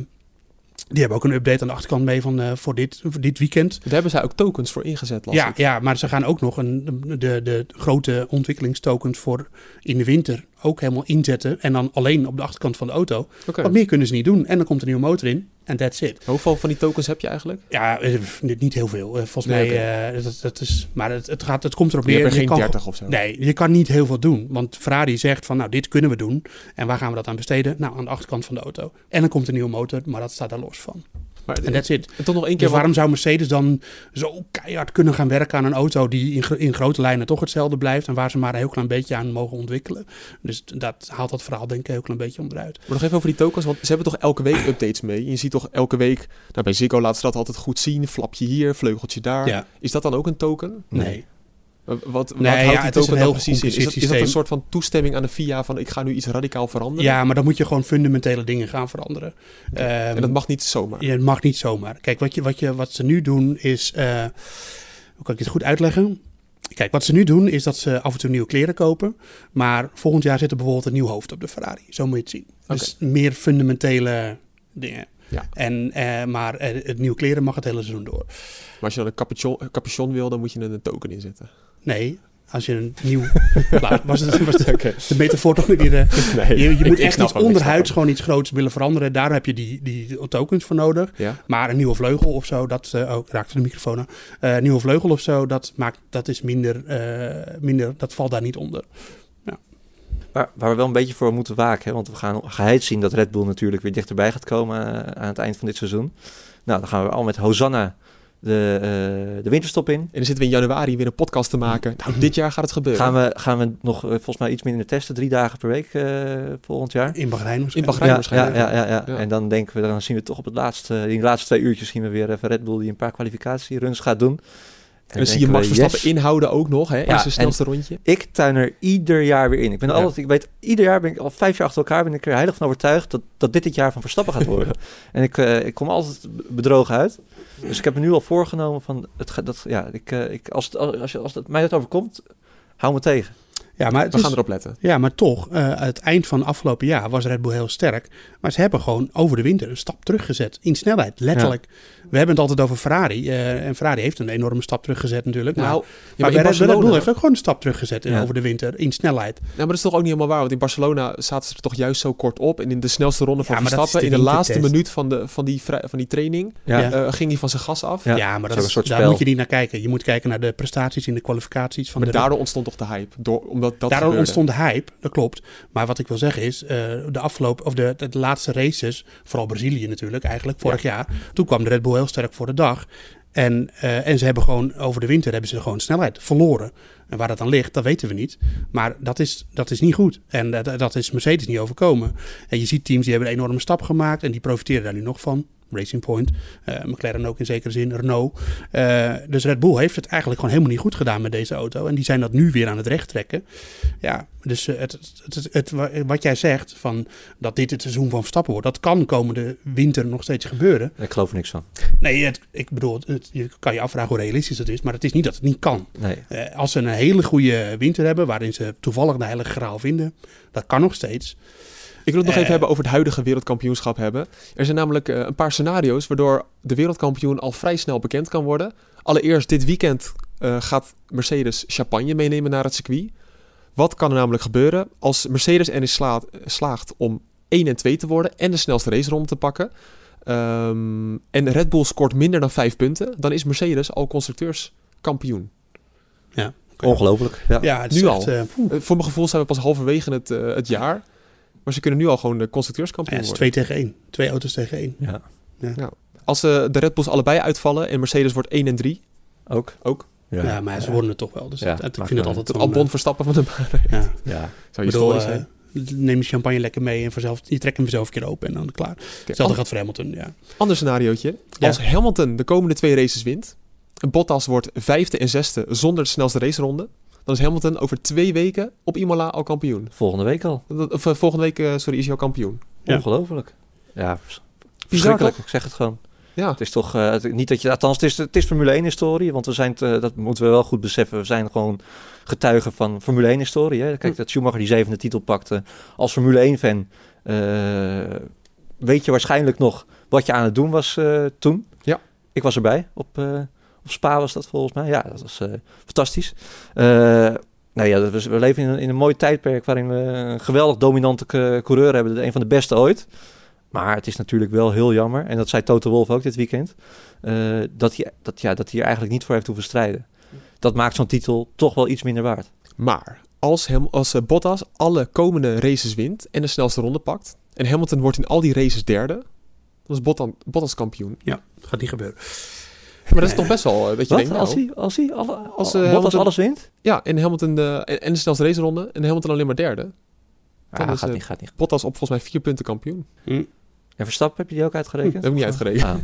die hebben ook een update aan de achterkant mee van, eh, voor, dit, voor dit weekend.
Daar hebben zij ook tokens voor ingezet, las
Ja,
ik.
ja, maar ze gaan ook nog een, de, de grote ontwikkelingstokens voor in de winter ook helemaal inzetten. En dan alleen op de achterkant van de auto. Wat meer kunnen ze niet doen. En dan komt een nieuwe motor in. En that's it.
Hoeveel van die tokens heb je eigenlijk?
Ja, eh, niet heel veel. Eh, Volgens
Nee,
mij, eh, dat, dat is, maar het, het, gaat, het komt erop
Je
neer.
hebt er
je
geen
kan
30 of zo.
Nee, je kan niet heel veel doen. Want Ferrari zegt van, nou, dit kunnen we doen. En waar gaan we dat aan besteden? Nou, aan de achterkant van de auto. En dan komt een nieuwe motor, maar dat staat daar los van.
Maar,
En that's it.
en toch nog één keer
Dus
wat-
waarom zou Mercedes dan zo keihard kunnen gaan werken aan een auto die in, in grote lijnen toch hetzelfde blijft en waar ze maar een heel klein beetje aan mogen ontwikkelen? Dus dat haalt dat verhaal denk ik een heel klein beetje onderuit.
Maar nog even over die tokens, want ze hebben toch elke week updates mee. Je ziet toch elke week, nou bij Ziggo laten ze dat altijd goed zien. Flapje hier, vleugeltje daar.
Ja.
Is dat dan ook een token?
Nee.
Wat, wat
Nee,
houdt
ja,
die token dan
heel
precies in? Is dat, is dat een soort van toestemming aan de FIA van ik ga nu iets radicaal veranderen?
Ja, maar dan moet je gewoon fundamentele dingen gaan veranderen. Ehm,
En dat mag niet zomaar.
Ja, het mag niet zomaar. Kijk, wat, je, wat, je, wat ze nu doen is. eh, hoe kan ik dit goed uitleggen? Kijk, wat ze nu doen is dat ze af en toe nieuwe kleren kopen. Maar volgend jaar zit er bijvoorbeeld een nieuw hoofd op de Ferrari. Zo moet je het zien. Dus meer fundamentele dingen.
Ja.
En, eh, maar eh, het nieuwe kleren mag het hele seizoen door.
Maar als je dan een capuchon, een capuchon wil, dan moet je er een token in zetten.
Nee, als je een nieuw... Nou, was, het, was de, de metafoor toch weer... eh,
Nee,
je, moet echt iets onderhuids gewoon iets groots willen veranderen. Daar heb je die, die tokens voor nodig.
Ja?
Maar een nieuwe vleugel of zo, dat eh, oh, raakte de microfoon aan. Eh, een nieuwe vleugel of zo, dat maakt dat is minder, minder, dat valt daar niet onder.
Waar, waar we wel een beetje voor moeten waken. Hè? Want we gaan geheid zien dat Red Bull natuurlijk weer dichterbij gaat komen aan het eind van dit seizoen. Nou, dan gaan we al met Hosanna de, eh, de winterstop in.
En dan zitten we in januari weer een podcast te maken. Nou, dit jaar gaat het gebeuren.
Gaan we, gaan we nog eh, volgens mij iets minder testen, drie dagen per week eh, volgend jaar.
In Bahrein
In
waarschijnlijk.
Bahrein
Ja,
waarschijnlijk.
ja, ja, ja,
Ja.
En dan denken we, dan zien we toch op het laatste, in de laatste twee uurtjes zien we weer even Red Bull die een paar kwalificatieruns gaat doen.
En dan zie je Max Verstappen inhouden ook nog, hè? in
Ja,
zijn snelste rondje.
Ik tuin er ieder jaar weer in. Ik ben
Ja.
altijd, ik weet, ieder jaar ben ik al vijf jaar achter elkaar ben ik er heilig van overtuigd dat, dat dit het jaar van Verstappen gaat worden. en ik, ik kom altijd bedrogen uit. Dus ik heb me nu al voorgenomen van, het, dat, ja, ik, eh, ik, als, het, als, je- als het mij dat overkomt, hou me tegen.
Ja, maar,
We
is-
gaan erop letten.
ja, maar toch, eh, het eind van afgelopen jaar was Red Bull heel sterk. Maar ze hebben gewoon over de winter een stap teruggezet. In snelheid, letterlijk. We hebben het altijd over Ferrari. eh, en Ferrari heeft een enorme stap teruggezet natuurlijk. Maar,
Nou, ja,
maar
maar
bij
in
Red, Red Bull heeft ook gewoon een stap teruggezet in-
Ja.
over de winter. In snelheid.
Nou, maar dat is toch ook niet helemaal waar. Want in Barcelona zaten ze er toch juist zo kort op. En in de snelste ronde van
Ja, maar
Verstappen,
de
in de laatste minuut van, de, van, die, van die training,
Ja.
Ja.
eh, ging hij van zijn gas af.
Ja,
Ja, maar
dat is
daar moet je niet naar kijken. Je moet kijken naar de prestaties in de kwalificaties van
Maar
de
daardoor ontstond toch de hype. Door, omdat dat
Daardoor
gebeurde.
ontstond de hype, dat klopt. Maar wat ik wil zeggen is, eh, de afgelopen, of de, de, laatste races, vooral Brazilië natuurlijk, eigenlijk vorig jaar, toen kwam de Red Bull heel sterk voor de dag. En, eh, en ze hebben gewoon over de winter hebben ze gewoon snelheid verloren. En waar dat dan ligt, dat weten we niet. Maar dat is, dat is niet goed. En dat, dat is Mercedes niet overkomen. En je ziet teams die hebben een enorme stap gemaakt en die profiteren daar nu nog van. Racing Point, eh, McLaren ook in zekere zin, Renault. Eh, dus Red Bull heeft het eigenlijk gewoon helemaal niet goed gedaan met deze auto. En die zijn dat nu weer aan het recht trekken. Ja, dus eh, het, het, het, wat jij zegt, van dat dit het seizoen van Verstappen wordt, dat kan komende winter nog steeds gebeuren.
Ik geloof er niks van.
Nee, het, ik bedoel, je kan je afvragen hoe realistisch dat is, maar het is niet dat het niet kan.
Nee.
Als ze een hele goede winter hebben, waarin ze toevallig de heilige graal vinden, dat kan nog steeds.
Ik wil het nog
Eh.
even hebben over het huidige wereldkampioenschap hebben. Er zijn namelijk eh, een paar scenario's waardoor de wereldkampioen al vrij snel bekend kan worden. Allereerst dit weekend eh, gaat Mercedes champagne meenemen naar het circuit. Wat kan er namelijk gebeuren als Mercedes erin slaat, slaagt om 1 en 2 te worden en de snelste raceronde te pakken? Ehm, en Red Bull scoort minder dan 5 punten, dan is Mercedes al constructeurskampioen.
Ongelooflijk. Ja.
Ja, het is
Nu
echt,
al.
eh.
Eh, voor mijn gevoel zijn we pas halverwege het, eh, het jaar. Maar ze kunnen nu al gewoon de
Ja,
constructeurskampioen
het is
worden.
twee tegen één. Twee auto's tegen één.
Ja.
Als eh, de Red Bulls allebei uitvallen en Mercedes wordt 1 en 3,
Ook.
ook.
Ja, maar ze worden het toch wel. Dus
Ja,
ik vind het altijd
Het
gewoon,
Albon Verstappen van de baan.
eh, ja.
Ja.
Zou historisch
eh,
zijn.
neem je champagne lekker mee en vanzelf, je trekt hem zelf een keer open en dan klaar.
Oké,
Hetzelfde gaat voor Hamilton, ja.
Ander scenariootje.
Ja.
Als Hamilton de komende twee races wint, Bottas wordt vijfde en zesde zonder de snelste raceronde, dan is Hamilton over twee weken op Imola al kampioen.
Volgende week al.
Of eh, volgende week, eh, sorry, is hij al kampioen.
Ja.
Ongelooflijk. Ja, verschrikkelijk. Ik zeg het gewoon.
Ja,
Het is toch eh, het- niet dat je, althans, het is, het is Formule 1 historie, want we zijn, te- dat moeten we wel goed beseffen, we zijn gewoon getuigen van Formule 1 historie. Hè? Kijk,
Hm.
dat Schumacher die zevende titel pakte als Formule 1 fan, eh, weet je waarschijnlijk nog wat je aan het doen was eh, toen.
Ja.
Ik was erbij, op, eh, op Spa was dat volgens mij. Ja, dat was eh, fantastisch. Eh, nou ja, we, we leven in een, in een mooi tijdperk waarin we een geweldig dominante coureur hebben, een van de beste ooit. Maar het is natuurlijk wel heel jammer, en dat zei Toto Wolff ook dit weekend, eh, dat, hij, dat, ja, dat hij er eigenlijk niet voor heeft hoeven strijden. Dat maakt zo'n titel toch wel iets minder waard.
maar als, Ham- als Bottas alle komende races wint en de snelste ronde pakt, en Hamilton wordt in al die races derde, dan is Bottas, Bottas kampioen.
Ja, gaat niet gebeuren.
Maar dat is toch best wel, eh, dat je
Wat?
denkt, nou,
als hij, als hij alle,
Als,
als,
eh, Hamilton-
alles wint?
ja, en Hamilton de, en, en de snelste raceronde, en Hamilton alleen maar derde. Dan
Ah,
is
gaat, niet, gaat niet.
Bottas op volgens mij vier punten kampioen.
En Verstappen, heb je die ook uitgerekend?
Dat heb ik niet uitgerekend.
Ah,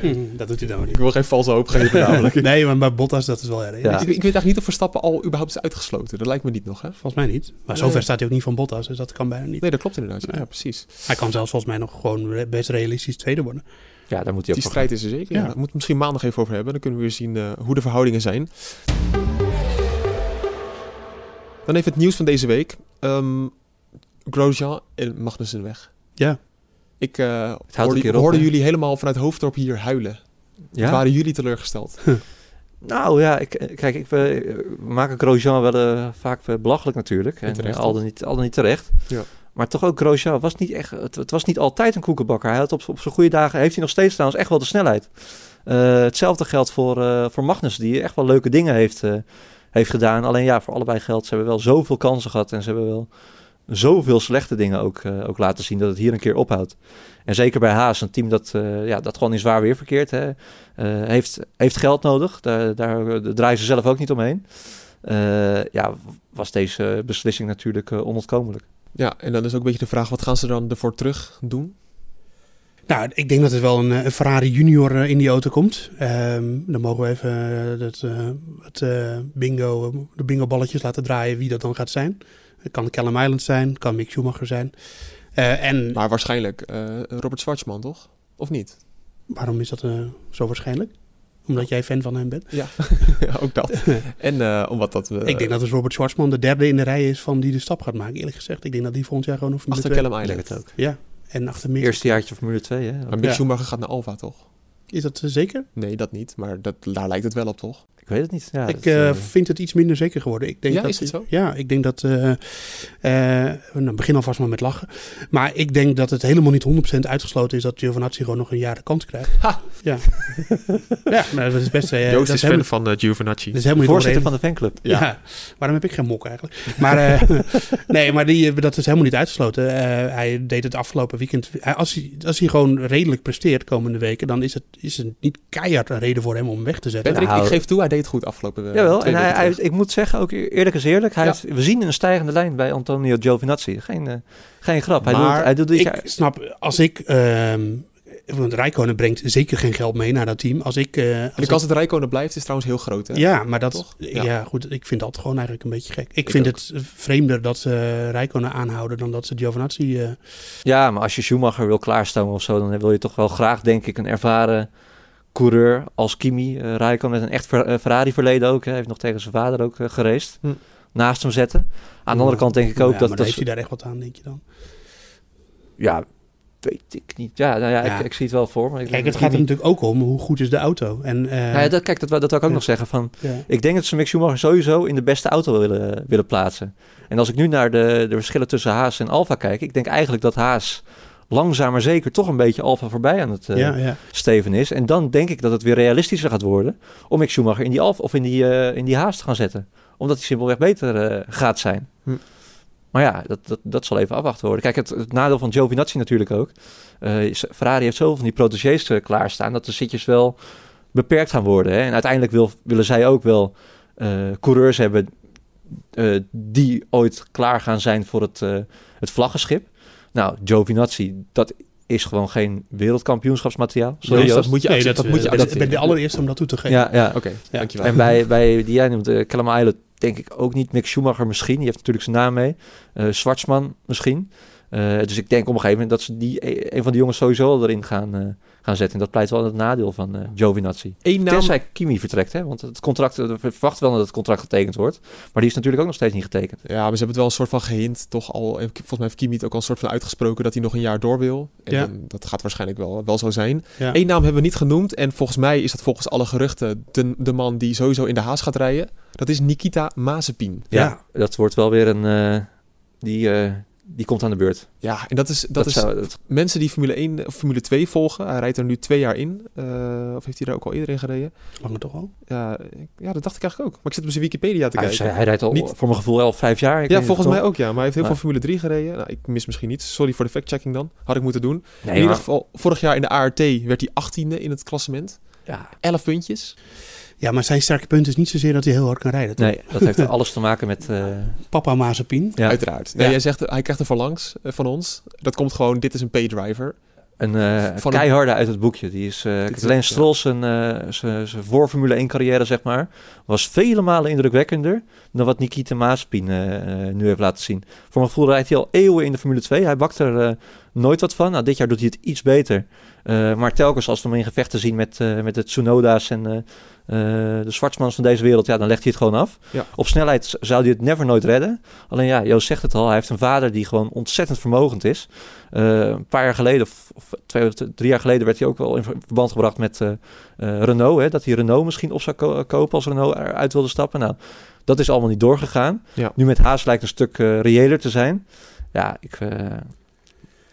Hm, dat doet hij dan maar
Ik
niet.
wil geen valse hoop geven namelijk.
Nee, maar bij Bottas, dat is wel erg.
Ja.
Ik, ik weet eigenlijk niet of Verstappen al überhaupt is uitgesloten. Dat lijkt me niet nog, hè?
Volgens mij niet. Maar
Nee.
zover staat hij ook niet van Bottas, dus dat kan bijna niet.
Nee, dat klopt inderdaad. Ja, precies.
Hij kan zelfs volgens mij nog gewoon re- best realistisch tweede worden.
Ja, daar moet hij ook
Die strijd is er zeker. Ja.
Ja.
Daar moeten we misschien maandag even over hebben. Dan kunnen we weer zien eh, hoe de verhoudingen zijn. Dan even het nieuws van deze week. Ehm Grosjean en Magnussen weg.
Ja.
Ik eh,
een
hoorde,
op,
hoorde jullie helemaal vanuit Hoofddorp hier huilen.
Ja?
Waren jullie teleurgesteld?
Nou ja, ik, eh, kijk, ik, we we maken Grosjean wel eh, vaak belachelijk natuurlijk. En
terecht,
al, dan niet, al dan niet terecht.
Ja.
Maar toch ook Grosjean was niet echt, het, het was niet altijd een koekenbakker. Hij had op, op zijn goede dagen, heeft hij nog steeds trouwens echt wel de snelheid. Eh, hetzelfde geldt voor, eh, voor Magnus, die echt wel leuke dingen heeft, eh, heeft gedaan. Alleen ja, voor allebei geldt, ze hebben wel zoveel kansen gehad en ze hebben wel zoveel slechte dingen ook, ook laten zien dat het hier een keer ophoudt. En zeker bij Haas, een team dat, ja, dat gewoon in zwaar weer verkeert, hè, heeft, heeft geld nodig. Daar, daar, draaien ze zelf ook niet omheen. Ja, was deze beslissing natuurlijk onontkomelijk.
Ja, en dan is ook een beetje de vraag, wat gaan ze dan ervoor terug doen?
Nou, ik denk dat er wel een, eh, een Ferrari Junior eh, in die auto komt. Ehm, dan mogen we even eh, het, het bingo, de bingo balletjes laten draaien wie dat dan gaat zijn. Het kan Callum Island zijn, het kan Mick Schumacher zijn. En
Maar waarschijnlijk Robert Schwarzman, toch? Of niet?
waarom is dat zo waarschijnlijk? Omdat jij fan van hem bent.
Ja, ook dat. En eh, omdat dat...
ik denk dat dus Robert Schwarzman de derde in de rij is van die de stap gaat maken, eerlijk gezegd. Ik denk dat die volgend jaar gewoon
achter Callum Island.
het ook.
Ja, en achter Mick.
Eerste jaartje Formule 2, hè?
Maar Mick
Ja.
Schumacher gaat naar Alfa, toch?
Is dat eh, zeker?
Nee, dat niet. Maar dat, daar lijkt het wel op, toch?
Ik weet het niet. Ja,
ik
dat,
eh,
eh,
vind het iets minder zeker geworden. Ik denk
Ja,
dat,
is het zo?
Ja, ik denk dat... eh eh, nou, begin alvast maar met lachen. Maar ik denk dat het helemaal niet 100% uitgesloten is dat Giovinazzi gewoon nog een jaar de kans krijgt.
Ha!
Ja. ja, maar dat is best...
Joost
dat
is
helemaal-
fan van uh, Giovinazzi.
dat is helemaal niet
voorzitter van de fanclub.
Ja.
Ja. waarom heb ik geen mok eigenlijk? Maar, eh, nee, maar die, dat is helemaal niet uitgesloten. Eh, hij deed het afgelopen weekend. Als, hij, als hij gewoon redelijk presteert komende weken, dan is het, is het niet keihard een reden voor hem om weg te zetten.
Patrick,
Nou,
ik geef toe, hij deed het goed afgelopen week.
Jawel, en hij, hij, ik moet zeggen, ook eerlijk is eerlijk, hij
Ja.
heeft, we zien een stijgende lijn bij Antonio Giovinazzi. Geen, eh, geen grap. Hij
Maar
doet, hij doet dit
ik
jaar...
snap, als ik... ehm want Rijkonen brengt zeker geen geld mee naar dat team. Als ik... eh, als
de kans dat Rijkonen blijft is trouwens heel groot, hè?
ja, maar dat...
Toch?
Ja.
Ja.
goed. Ik vind dat gewoon eigenlijk een beetje gek. Ik,
Ik
vind
ook.
het vreemder dat ze Rijkonen aanhouden dan dat ze Giovinazzi... eh,
Ja, maar als je Schumacher wil klaarstomen of zo, dan wil je toch wel graag, denk ik, een ervaren coureur als Kimi. Uh, Rijkonen met een echt eh, Ferrari-verleden ook. Hij heeft nog tegen zijn vader ook uh, gereest.
Hm.
Naast hem zetten. Aan de andere kant denk ik ook
ja,
dat...
Maar
dat
heeft hij daar echt wat aan, denk je dan?
Ja, weet ik niet. Ja, nou ja,
Ja.
Ik, ik zie het wel voor me. Ik
Kijk, het gaat er natuurlijk ook om hoe goed is de auto. En, eh,
Nou ja, dat, kijk, dat, dat wil ik ook
Ja.
nog zeggen. Van, ik denk dat ze Mick Schumacher sowieso in de beste auto willen, willen plaatsen. En als ik nu naar de, de verschillen tussen Haas en Alfa kijk, ik denk eigenlijk dat Haas langzaam maar zeker toch een beetje Alfa voorbij aan het
ja, ja.
steven is. En dan denk ik dat het weer realistischer gaat worden om Mick Schumacher in die Alfa of in die, eh, in die Haas te gaan zetten. Omdat hij simpelweg beter eh, gaat zijn.
Hm.
Maar ja, dat, dat, dat zal even afwachten worden. Kijk, het, het nadeel van Giovinazzi natuurlijk ook. Ferrari heeft zoveel van die protégés klaarstaan dat de zitjes wel beperkt gaan worden. Hè? En uiteindelijk wil, willen zij ook wel coureurs hebben die ooit klaar gaan zijn voor het, het vlaggenschip. Nou, Giovinazzi, dat is gewoon geen wereldkampioenschapsmateriaal. Sorry,
Dus dat moet je,
Nee, dat,
dat moet je
eh, ben-
accepteren.
ben de allereerste om dat toe te geven.
Ja, ja.
Oké,
Ja.
dankjewel.
En bij, bij die jij noemt, uh, Callum Islet, denk ik ook niet. Mick Schumacher misschien, die heeft natuurlijk zijn naam mee. Eh Zwartsman misschien. Eh, dus ik denk op een gegeven moment dat ze die, een van die jongens sowieso al erin gaan, eh, gaan zetten. En dat pleit wel het nadeel van eh Giovinazzi.
Eén naam,
Tenzij Kimi vertrekt, hè? want het contract, we verwachten wel dat het contract getekend wordt. Maar die is natuurlijk ook nog steeds niet getekend.
Ja, maar ze hebben het wel een soort van gehint, toch al. en Volgens mij heeft Kimi het ook al een soort van uitgesproken dat hij nog een jaar door wil. En
Ja.
dat gaat waarschijnlijk wel, wel zo zijn.
Ja.
Eén naam hebben we niet genoemd. En volgens mij is dat volgens alle geruchten de, de man die sowieso in de haas gaat rijden. Dat is Nikita Mazepin.
Ja.
dat wordt wel weer een... eh, die, eh, die komt aan de beurt.
Ja, en dat is, dat
Dat
is
zou, dat-
mensen die Formule 1 of Formule 2 volgen. Hij rijdt er nu twee jaar in. Eh, of heeft hij er ook al eerder in gereden?
Langer toch al?
Ja, ik- ja, dat dacht ik eigenlijk ook. Maar ik zit op zijn Wikipedia te kijken.
hij rijdt al
Niet-
voor mijn gevoel al vijf jaar. Ik
ja, volgens mij ook ja. Maar hij heeft heel
Maar-
veel Formule 3 gereden. Nou, ik mis misschien niet. Sorry voor de fact-checking dan. Had ik moeten doen.
klopt.
in
Nee,
ieder
maar,
geval, vorig jaar in de ART werd hij 18e in het klassement.
ja,
11 puntjes.
Ja, maar zijn sterke punt is niet zozeer dat hij heel hard kan rijden. toch?
nee, dat heeft alles te maken met... eh,
Papa Mazepin.
ja,
Uiteraard. Nee,
Ja.
Jij zegt, hij krijgt er verlangs eh, van ons. Dat komt gewoon, dit is een paydriver.
Een eh,
Van een-
keiharde uit het boekje. Die is, eh
ja.
Stroll zijn, eh, zijn, zijn voor Formule 1 carrière, zeg maar, was vele malen indrukwekkender dan wat Nikita Mazepin eh, nu heeft laten zien. Voor mijn gevoel rijdt hij al eeuwen in de Formule 2. Hij bakt er nooit wat van. Nou, dit jaar doet hij het iets beter. Eh, maar telkens als we hem in gevechten zien met, eh, met de Tsunoda's en eh, de Zwartsmans van deze wereld, ja, dan legt hij het gewoon af.
Ja.
Op snelheid zou hij het never nooit redden. Alleen ja, Joost zegt het al, hij heeft een vader die gewoon ontzettend vermogend is. Eh, een paar jaar geleden, of, twee drie jaar geleden, werd hij ook wel in ver- verband gebracht met eh, Renault. Hè, dat hij Renault misschien op zou ko- kopen als Renault eruit wilde stappen. Nou, dat is allemaal niet doorgegaan.
Ja.
Nu met Haas lijkt een stuk reëler te zijn. Ja, ik,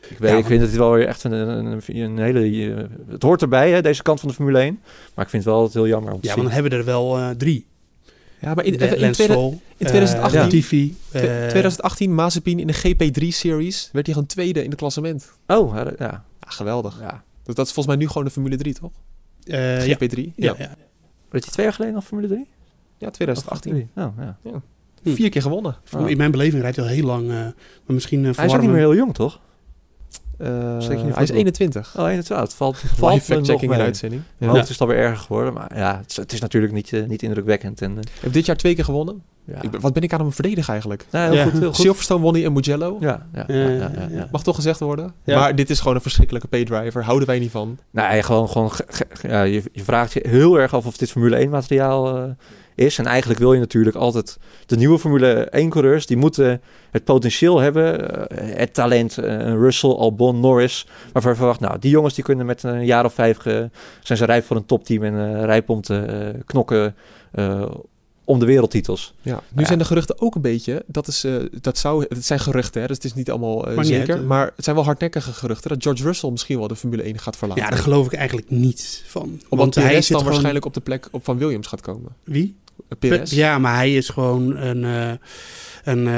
ik, weet,
Ja,
ik vind het wel weer echt een, een, hele... eh, het hoort erbij, hè, deze kant van de Formule 1. Maar ik vind het wel altijd heel jammer om te
Ja,
zien.
maar dan hebben we er wel eh, drie.
Ja, maar in,
De-
in, in 2018
eh, Latifi,
twe-
eh,
2018 Mazepin in de GP3-series werd hij gewoon tweede in het klassement.
Oh, ja, ja.
Geweldig.
ja.
Dat, dat is volgens mij nu gewoon de Formule 3, toch?
eh, ja.
GP3?
Ja,
Ja,
ja.
Werd hij twee jaar geleden al Formule 3?
ja 2018.
Oh, ja.
Hm.
Vier keer gewonnen.
In mijn beleving rijdt hij al heel lang. eh, maar misschien uh,
Hij is ook niet meer heel jong, toch?
Eh,
niet
hij is
voetbal.
21.
Oh, 21. Het valt, valt me nog
fact-checking in uitzending. Ja.
hoofd is alweer erger geworden. Maar ja, het is, het is natuurlijk niet, eh, niet indrukwekkend. En, eh,
Hij heeft dit jaar twee keer gewonnen.
ja.
Ik ben- wat ben ik aan hem verdedigen eigenlijk?
Nou, heel
Ja.
goed, heel goed.
Silverstone won hij in Mugello.
Ja, ja, ja,
Eh,
ja, ja, ja.
Mag toch gezegd worden.
Ja.
Maar dit is gewoon een verschrikkelijke paydriver. Houden wij niet van.
Nou, ja, gewoon, gewoon je, je vraagt je heel erg af of dit Formule 1 materiaal eh, is. En eigenlijk wil je natuurlijk altijd de nieuwe Formule 1 coureurs, die moeten het potentieel hebben, eh, het talent, eh, Russell, Albon, Norris, waarvan je verwacht, nou, die jongens die kunnen met een jaar of vijf, ge- zijn ze rijp voor een topteam en eh rijp om te eh, knokken eh, om de wereldtitels.
Ja. Nu
Ja.
zijn de geruchten ook een beetje. Dat, is, eh, dat zou, het zijn geruchten, hè, dus het is niet allemaal
Maar niet
zeker. maar het zijn wel hardnekkige geruchten dat George Russell misschien wel de Formule 1 gaat verlaten.
Ja, daar geloof ik eigenlijk niet van.
Omdat
Want
hij
hij
dan
gewoon...
waarschijnlijk op de plek op van Williams gaat komen.
Wie?
Perez.
Ja, maar hij is gewoon een... eh, een eh,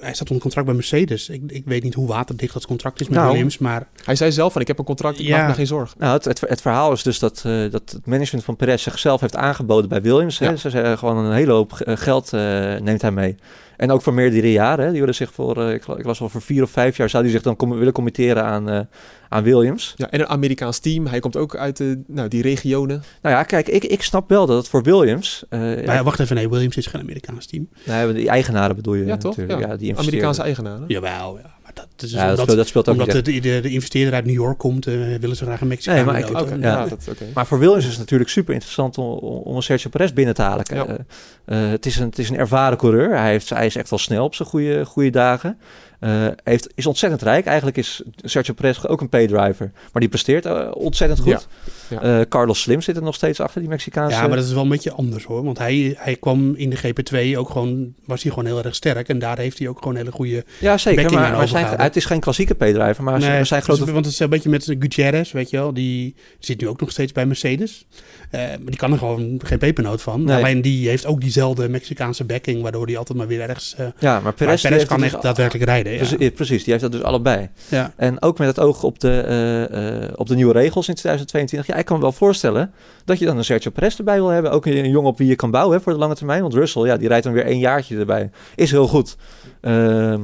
hij staat onder contract bij Mercedes. Ik, ik weet niet hoe waterdicht dat contract is met
Nou.
Williams, maar...
Hij zei zelf van ik heb een contract, ik
Ja.
maak me geen zorgen.
Nou, het, het, het verhaal is dus dat, eh, dat het management van Perez zichzelf heeft aangeboden bij Williams. Hè? Ze zeggen gewoon een hele hoop geld eh, neemt hij mee. En ook voor meerdere jaren. Hè? Die willen zich voor, eh, ik, ik was wel voor vier of vijf jaar, zou hij zich dan com- willen committeren aan, eh, aan Williams.
Ja, en een Amerikaans team. Hij komt ook uit de, nou, die regionen.
Nou ja, kijk, ik, ik snap wel dat het voor Williams... eh,
Nou
ja,
wacht even, nee, Williams is geen Amerikaans team.
nou, die eigenaren bedoel je
Ja, toch?
natuurlijk.
Ja.
Ja, die
Amerikaanse eigenaren.
Jawel, ja. Maar dat, is
Ja, dat,
omdat,
speelt, dat speelt ook
omdat
niet
de, de, de investeerder uit New York komt, eh, willen ze graag een Mexicaan
Nee, maar ik- Ja.
ja. dat, oké.
Maar voor Williams is het natuurlijk super interessant om, om een Sergio Perez binnen te halen.
Ja.
Eh, eh, het, is een, het is een ervaren coureur. Hij, heeft, hij is echt wel snel op zijn goede, goede dagen. Eh, heeft, is ontzettend rijk. Eigenlijk is Sergio Perez ook een paydriver. Maar die presteert eh, ontzettend goed. Eh, Carlos Slim zit er nog steeds achter, die Mexicaanse.
Ja, maar dat is wel een beetje anders hoor. Want hij, hij kwam in de GP2 ook gewoon, was hij gewoon heel erg sterk. En daar heeft hij ook gewoon hele goede...
ja zeker.
backing
Maar,
aan
maar zijn, het is geen klassieke paydriver. Maar
Nee,
zijn
dus-
grote...
want het is een beetje met Gutierrez, weet je wel. Die zit nu ook nog steeds bij Mercedes. Eh, maar die kan er gewoon geen pepernoot van.
Nee.
Alleen die heeft ook diezelfde Mexicaanse backing, waardoor die altijd maar weer ergens... eh
Ja, maar Perez,
kan echt
dus-
daadwerkelijk rijden. Ja.
Precies, precies, die heeft dat dus allebei.
Ja.
En ook met het oog op de, op de nieuwe regels in 2022. Ik kan me wel voorstellen dat je dan een Sergio Perez erbij wil hebben. Ook een, jongen op wie je kan bouwen hè, voor de lange termijn. Want Russell, ja, die rijdt dan weer één jaartje erbij. Is heel goed. Ehm,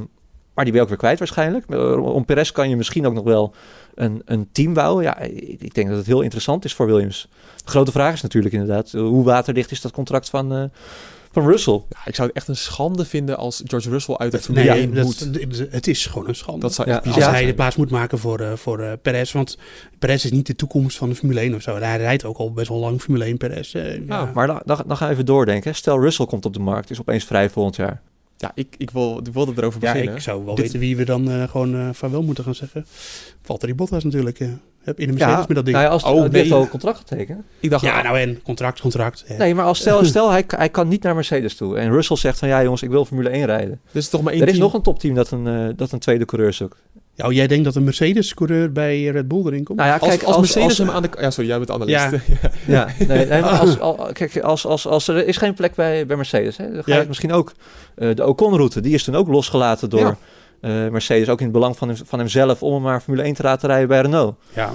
maar die ben ook weer kwijt waarschijnlijk. Eh, Om Perez kan je misschien ook nog wel een, een team bouwen. Ja, ik, ik denk dat het heel interessant is voor Williams. De grote vraag is natuurlijk inderdaad, eh, hoe waterdicht is dat contract van, eh, van Russell?
Ja, ik zou het echt een schande vinden als George Russell uit de
Nee,
Formule 1
dat-
moet.
dat- het is gewoon een schande.
Dat zou
Ja,
echt
als hij de plaats moet maken voor, eh voor eh, Perez. Want Perez is niet de toekomst van de Formule 1 of zo. Hij rijdt ook al best wel lang Formule 1 Perez. eh, ja.
Ja,
Maar dan, dan, dan gaan we even doordenken. Stel Russell komt op de markt, is opeens vrij volgend jaar.
Ja, ik, ik, wil, ik wilde erover
Ja,
beginnen.
ik zou wel
Dit-
weten wie we dan eh, gewoon van wel moeten gaan zeggen. Valtteri Bottas natuurlijk. eh, in de Mercedes met dat ding.
nou ja, als,
Oh, nee.
al een contract getekend.
Ik dacht,
ja, nou en contract, contract.
Nee, maar als stel, stel hij, hij kan niet naar Mercedes toe. En Russell zegt van ja jongens, ik wil Formule 1 rijden.
is toch maar één
Er is nog een topteam dat een, eh, dat een tweede coureur zoekt.
Ja, oh, jij denkt dat een Mercedes-coureur bij Red Bull erin komt?
Nou ja,
Als,
kijk,
als, Mercedes
als-
hem aan de... Ja, sorry, jij bent analist.
Ja.
Ja, nee, nee, maar als, al- kijk, als, als, als er is geen plek bij, bij Mercedes, hè, dan ga je
Ja.
misschien ook eh, de Ocon-route, die is toen ook losgelaten door
Ja.
Eh, Mercedes, ook in het belang van, hem, van hemzelf om hem maar Formule 1 te laten rijden bij Renault.
Ja,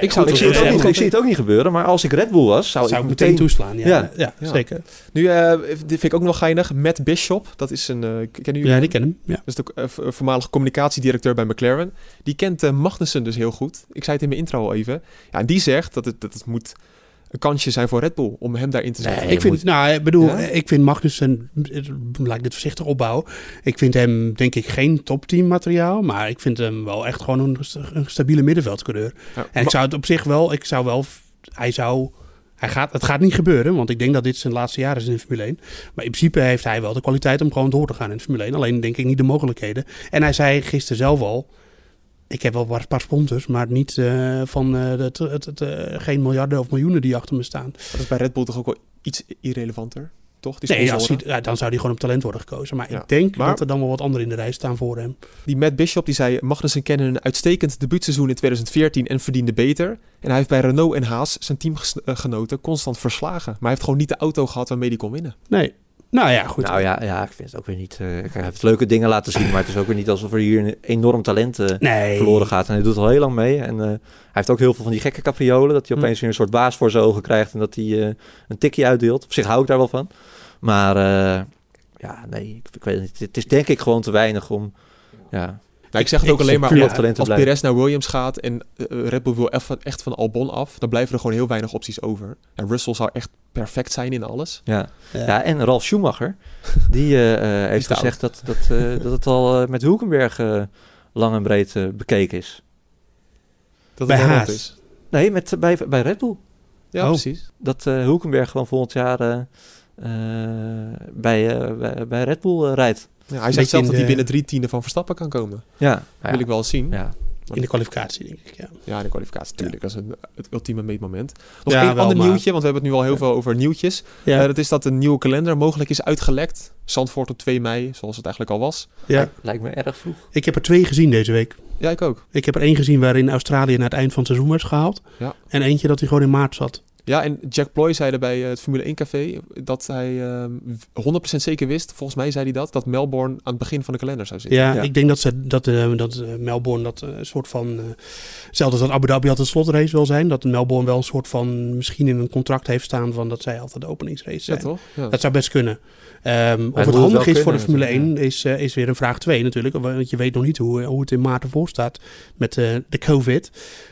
Ik zou-
Ik zie, het
eh,
ook niet,
eh,
ik zie het ook niet gebeuren, maar als ik Red Bull was, zou,
zou ik
ik
meteen toeslaan. Ja,
Ja.
ja.
Ja.
zeker.
Nu, eh, dit vind ik ook nog geinig. Matt Bishop, dat is een... eh kennen jullie
Ja, die ken hem. Ja.
Dat is de eh, vo- voormalig communicatiedirecteur bij McLaren. Die kent eh, Magnussen dus heel goed. Ik zei het in mijn intro al even. Ja, en die zegt dat het, dat het moet een kansje zijn voor Red Bull om hem daarin te zetten.
ik vind, nou, ik bedoel,
Ja?
ik vind Magnussen, laat ik dit voorzichtig opbouwen. Ik vind hem, denk ik, geen topteam materiaal. Maar ik vind hem wel echt gewoon een, een stabiele middenveldcoureur.
Ja,
En ik zou het op zich wel, ik zou wel, hij zou, hij gaat, het gaat niet gebeuren. Want ik denk dat dit zijn laatste jaar is in de Formule 1. Maar in principe heeft hij wel de kwaliteit om gewoon door te gaan in Formule 1. Alleen denk ik niet de mogelijkheden. En hij zei gisteren zelf al, ik heb wel een paar sponsors, maar niet eh, van eh, het, het, het, eh, geen miljarden of miljoenen die achter me staan.
dat is bij Red Bull toch ook wel iets irrelevanter, toch? Die,
Nee, als hij, dan zou hij gewoon op talent worden gekozen. Maar
Ja.
ik denk
Maar-
dat er dan wel wat anderen in de rij staan voor hem.
die Matt Bishop die zei... Magnussen kende een uitstekend debuutseizoen in 2014 en verdiende beter. En hij heeft bij Renault en Haas zijn teamgenoten constant verslagen. Maar hij heeft gewoon niet de auto gehad waarmee hij kon winnen.
Nee. Nou ja, goed.
Nou ja, ja, ik vind het ook weer niet... eh, kijk, hij heeft leuke dingen laten zien, maar het is ook weer niet alsof er hier een enorm talent eh,
nee.
verloren gaat. En hij doet al heel lang mee. En eh, hij heeft ook heel veel van die gekke capriolen. Dat hij
Hm.
opeens weer een soort baas voor zijn ogen krijgt. En dat hij eh, een tikje uitdeelt. Op zich hou ik daar wel van. Maar eh, ja, nee, ik, ik weet het niet. Het is denk ik gewoon te weinig om... Ja,
ik zeg het
Ik-
ook alleen maar als. Perez naar Williams gaat en eh, Red Bull wil echt van Albon af, dan blijven er gewoon heel weinig opties over. En Russell zou echt perfect zijn in alles.
ja.
Ja.
ja, en Ralf Schumacher, die eh, eh, heeft gezegd dat, dat, eh, dat het al met Hulkenberg lang en breed bekeken is.
Dat
Bij
het
Haas.
rond is.
Nee, met, bij, bij Red Bull.
Ja,
Oh.
precies.
Dat eh Hulkenberg gewoon volgend jaar eh, eh, bij, eh, bij, bij Red Bull rijdt.
Ja, hij zegt zelf
in
dat hij binnen drie tienden van Verstappen kan komen.
Ja,
Dat
ja,
wil ik wel eens zien.
ja.
In de kwalificatie, denk ik. Ja.
Ja, de kwalificatie natuurlijk. Dat is een, het ultieme meetmoment. Nog
Ja, wel,
ander
maar-
nieuwtje, want we hebben het nu al heel veel over nieuwtjes.
Ja.
Eh, dat is dat een nieuwe kalender mogelijk is uitgelekt. Zandvoort op 2 mei, zoals het eigenlijk al was.
ja.
Lijkt me erg vroeg.
Ik heb er twee gezien deze week.
Ja, ik ook.
Ik heb er één gezien waarin Australië naar het eind van het seizoen werd gehaald.
Ja.
En eentje dat hij gewoon in maart zat.
Ja, en Jack Ploy zei er bij eh, het Formule 1 café dat hij ehm, 100% zeker wist, volgens mij zei hij dat, dat Melbourne aan het begin van de kalender zou zitten.
Ja,
Ja.
ik denk dat, ze, dat, eh, dat eh, Melbourne dat een soort van... hetzelfde als dat Abu Dhabi altijd een slotrace wil zijn. Dat Melbourne wel een soort van... Misschien in een contract heeft staan van dat zij altijd de openingsrace
Ja,
zijn.
toch? Ja.
Dat zou best kunnen. Ehm, of het
het
handig is voor de Formule 1
natuurlijk,
is, is weer een vraag 2 natuurlijk. Want je weet nog niet hoe, hoe het in maart ervoor staat met eh, de COVID.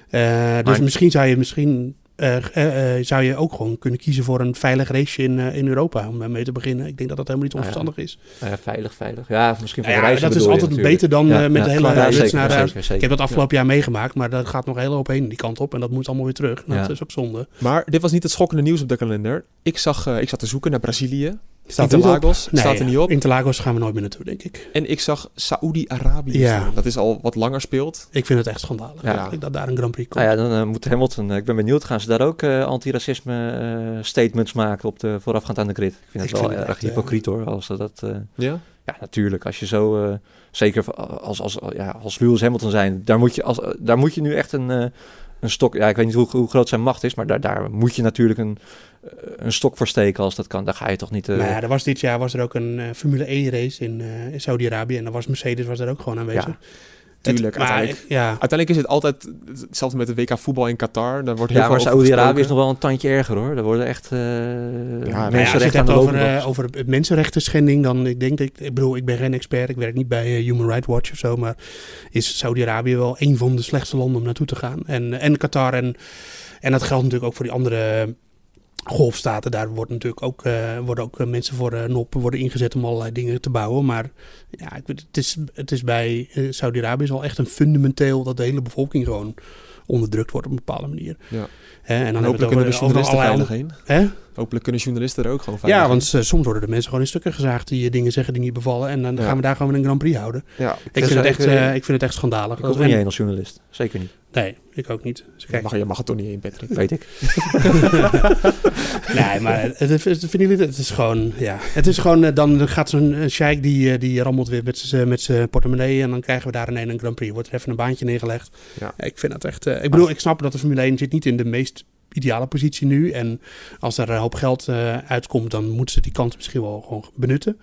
Eh, dus misschien zou je misschien... eh, eh, eh, zou je ook gewoon kunnen kiezen voor een veilig raceje in, eh, in Europa om mee te beginnen. Ik denk dat dat helemaal niet
Ah, ja.
onverstandig is.
Nou ja, veilig, veilig. Ja, misschien voor
Nou
de
ja,
reizen
dat is altijd
natuurlijk.
beter dan
Ja,
eh, met
ja,
de hele rits
zeker,
naar
zeker,
huis.
zeker.
Ik heb dat afgelopen jaar meegemaakt, maar dat gaat nog heel hoop heen die kant op. En dat moet allemaal weer terug. Nou,
Ja.
Dat is ook zonde.
Maar dit was niet het schokkende nieuws op de kalender. Ik, zag, eh, ik zat te zoeken naar Brazilië.
Staat er.
Interlagos
Nee,
staat er niet op.
Interlagos gaan we nooit meer naartoe, denk ik.
En ik zag Saoedi-Arabië
Ja.
staan. Dat is al wat langer speelt.
Ik vind het echt schandalig
Ja.
dat daar een Grand Prix komt.
Nou ja, dan eh, moet Hamilton, eh, ik ben benieuwd, gaan ze daar ook eh antiracisme eh, statements maken op de voorafgaand aan de grid? Ik vind het
Ik
wel
vind het
erg
echt,
hypocriet hoor, als ze dat... eh,
Ja?
ja, natuurlijk, als je zo, eh, zeker als, als, ja, als Lewis Hamilton zijn, daar moet je, als, daar moet je nu echt een, eh, een stok, ja, ik weet niet hoe, hoe groot zijn macht is, maar daar, daar moet je natuurlijk een, eh, een stok voor steken als dat kan. Daar ga je toch niet... eh,
Nou ja, er was dit jaar was er ook een eh, Formule 1 race in, eh, in Saudi-Arabië. En dan was Mercedes was daar ook gewoon aanwezig.
Ja,
Het-
tuurlijk,
maar,
uiteindelijk.
Ja,
Uiteindelijk is het altijd, hetzelfde met de WK voetbal in Qatar. Daar wordt heel
ja,
veel
maar
over
Saoedi-Arabië is nog wel een tandje erger hoor. Daar worden echt eh
Nou ja, als je het
mensenrechten de
over, eh, over mensenrechten schending, dan ik denk dat ik, ik bedoel, ik ben geen expert, ik werk niet bij eh, Human Rights Watch of zo, maar is Saudi-Arabië wel een van de slechtste landen om naartoe te gaan. En, en Qatar en, en dat geldt natuurlijk ook voor die andere golfstaten. Daar wordt natuurlijk ook, eh, worden ook eh, mensen voor eh, NOP worden ingezet om allerlei dingen te bouwen. Maar ja, ik het, is, het is bij Saudi-Arabië is al echt een fundamenteel dat de hele bevolking gewoon onderdrukt wordt op een bepaalde manier.
Ja.
En dan
En hopelijk kunnen de journalisten veilig heen. Hopelijk kunnen journalisten er ook gewoon veilig
Ja, want soms worden de mensen gewoon in stukken gezaagd die dingen zeggen die niet bevallen. En dan
Ja.
gaan we daar gewoon een Grand Prix houden.
Ja,
Ik vind, het echt, ik vind het echt schandalig.
Ik hoef er
En-
niet heen als journalist. Zeker niet.
Nee, ik ook niet. Dus kijk,
mag, je mag er toch niet in, Patrick.
Weet ik.
nee, maar het, het, het, vinden jullie het? Het is gewoon, ja. Het is gewoon, eh, dan gaat zo'n eh, sheik die, eh, die rammelt weer met zijn met zijn portemonnee. En dan krijgen we daar ineens een Grand Prix. Wordt er even een baantje neergelegd.
Ja.
Ik vind dat echt, ik bedoel, ik snap dat de Formule 1 zit niet in de meest ideale positie nu. En als er een hoop geld uitkomt, dan moeten ze die kans misschien wel gewoon benutten.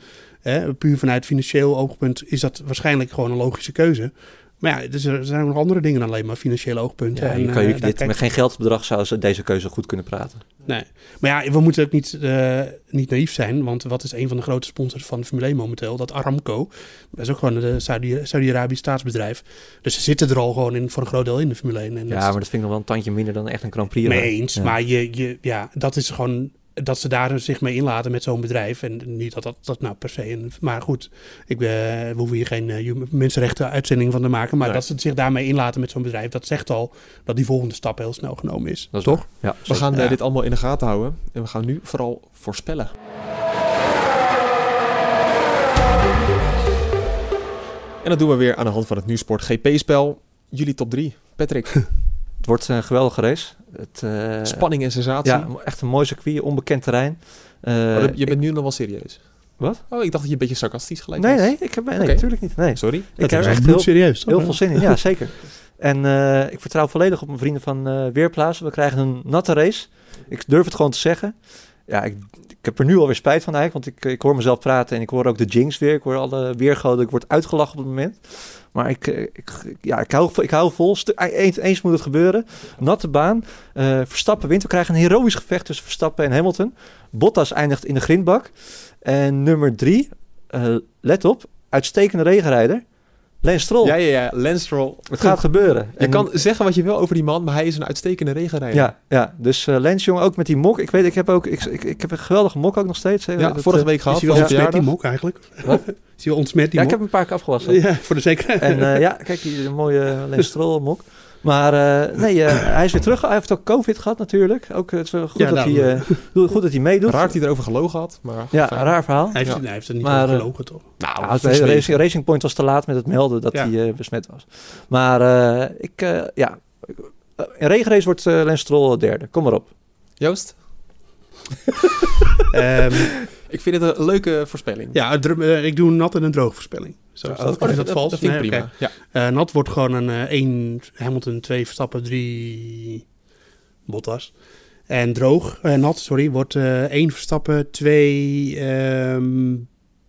Puur vanuit financieel oogpunt is dat waarschijnlijk gewoon een logische keuze. Maar ja, dus er zijn ook nog andere dingen dan alleen maar financiële oogpunten.
Ja,
en,
je kan je
eh,
dit, met geen geldbedrag zou ze deze keuze goed kunnen praten.
Nee. Maar ja, we moeten ook niet, eh, niet naïef zijn. Want wat is een van de grote sponsors van Formule 1 momenteel? Dat Aramco. Dat is ook gewoon een Saudi- Saudi-Arabisch staatsbedrijf. Dus ze zitten er al gewoon in voor een groot deel in de Formule 1. En
Ja,
dat
maar dat vind ik nog wel een tandje minder dan echt een Grand Prix.
mee eens.
Ja.
Maar je, je, ja, dat is gewoon dat ze daar zich mee inlaten met zo'n bedrijf. En niet dat dat, dat nou per se... Een, maar goed, ik, eh, we hoeven hier geen eh, mensenrechten uitzending van te maken. Maar
Nee.
dat ze zich daarmee inlaten met zo'n bedrijf... dat zegt al dat die volgende stap heel snel genomen is.
Dat is
toch?
waar. Ja,
We gaan eh,
Ja.
dit allemaal in de gaten houden. En we gaan nu vooral voorspellen. En dat doen we weer aan de hand van het Nieuwsport GP-spel. Jullie top 3. Patrick,
Het wordt een geweldige race. Het, eh,
spanning en sensatie.
Ja, echt een mooi circuit, onbekend terrein. Eh,
Oh, je
ik-
bent nu nog wel serieus.
Wat?
Oh, ik dacht dat je een beetje sarcastisch gelijk
Nee,
was.
nee, ik heb, nee, natuurlijk niet. Nee.
Sorry.
Ik
Dat
heb er
echt
heel,
serieus.
heel veel zin in. Ja, zeker. En eh, ik vertrouw volledig op mijn vrienden van eh Weerplaatsen. We krijgen een natte race. Ik durf het gewoon te zeggen. Ja, ik, ik heb er nu alweer spijt van eigenlijk. Want ik, ik hoor mezelf praten en ik hoor ook de jinx weer. Ik hoor alle weergoden. Ik word uitgelachen op het moment. Maar ik, eh, ik, ja, ik, hou, ik hou vol. Stu- Eens, moet het gebeuren. Natte baan. Eh, Verstappen wint. We krijgen een heroïsch gevecht tussen Verstappen en Hamilton. Bottas eindigt in de grindbak. En nummer drie. eh, let op. Uitstekende regenrijder. Lance Stroll.
Ja, ja, ja. Lance Stroll.
Het gaat gebeuren.
Je
En-
kan zeggen wat je wil over die man, maar hij is een uitstekende regenrijder.
Ja, ja. dus eh Lens jongen ook met die mok. Ik weet, ik heb ook, ik, ik, ik heb een geweldige mok ook nog steeds. hè.
Ja,
Dat,
vorige
eh,
week gehad.
Is hij wel ontsmet, die mok eigenlijk? Is hij wel ontsmet, die
Ja, ik heb
mok?
hem een paar keer afgewassen.
Ja, voor de zekerheid.
En eh, ja, kijk hier, een mooie Lens Stroll mok. Maar eh, nee, eh, hij is weer terug. Hij heeft ook COVID gehad natuurlijk. Ook eh, het is wel goed,
Ja,
dat,
daarom.
hij, eh, goed dat hij meedoet.
Raar dat hij erover gelogen had, maar...
Ja,
fijn.
raar verhaal.
hij, heeft,
Ja.
hij heeft er niet
Maar,
over gelogen, toch?
Nou,
het. Racing, Racing Point was te laat met het melden dat
Ja.
hij eh, besmet was. Maar eh, ik, eh, ja, in regenrace wordt eh Lens Stroll derde. Kom maar op.
Joost,
Ehm,
ik vind het een leuke voorspelling.
ja, ik doe een nat en een droog voorspelling. Zo, is
Oh,
dat,
dat,
is dat vals?
dat vind ik
Nee,
prima. Ja.
Eh, nat wordt gewoon een eh 1 Hamilton, 2 Verstappen, 3 Bottas. En droog, eh, nat, sorry, wordt eh 1 Verstappen, 2 ehm,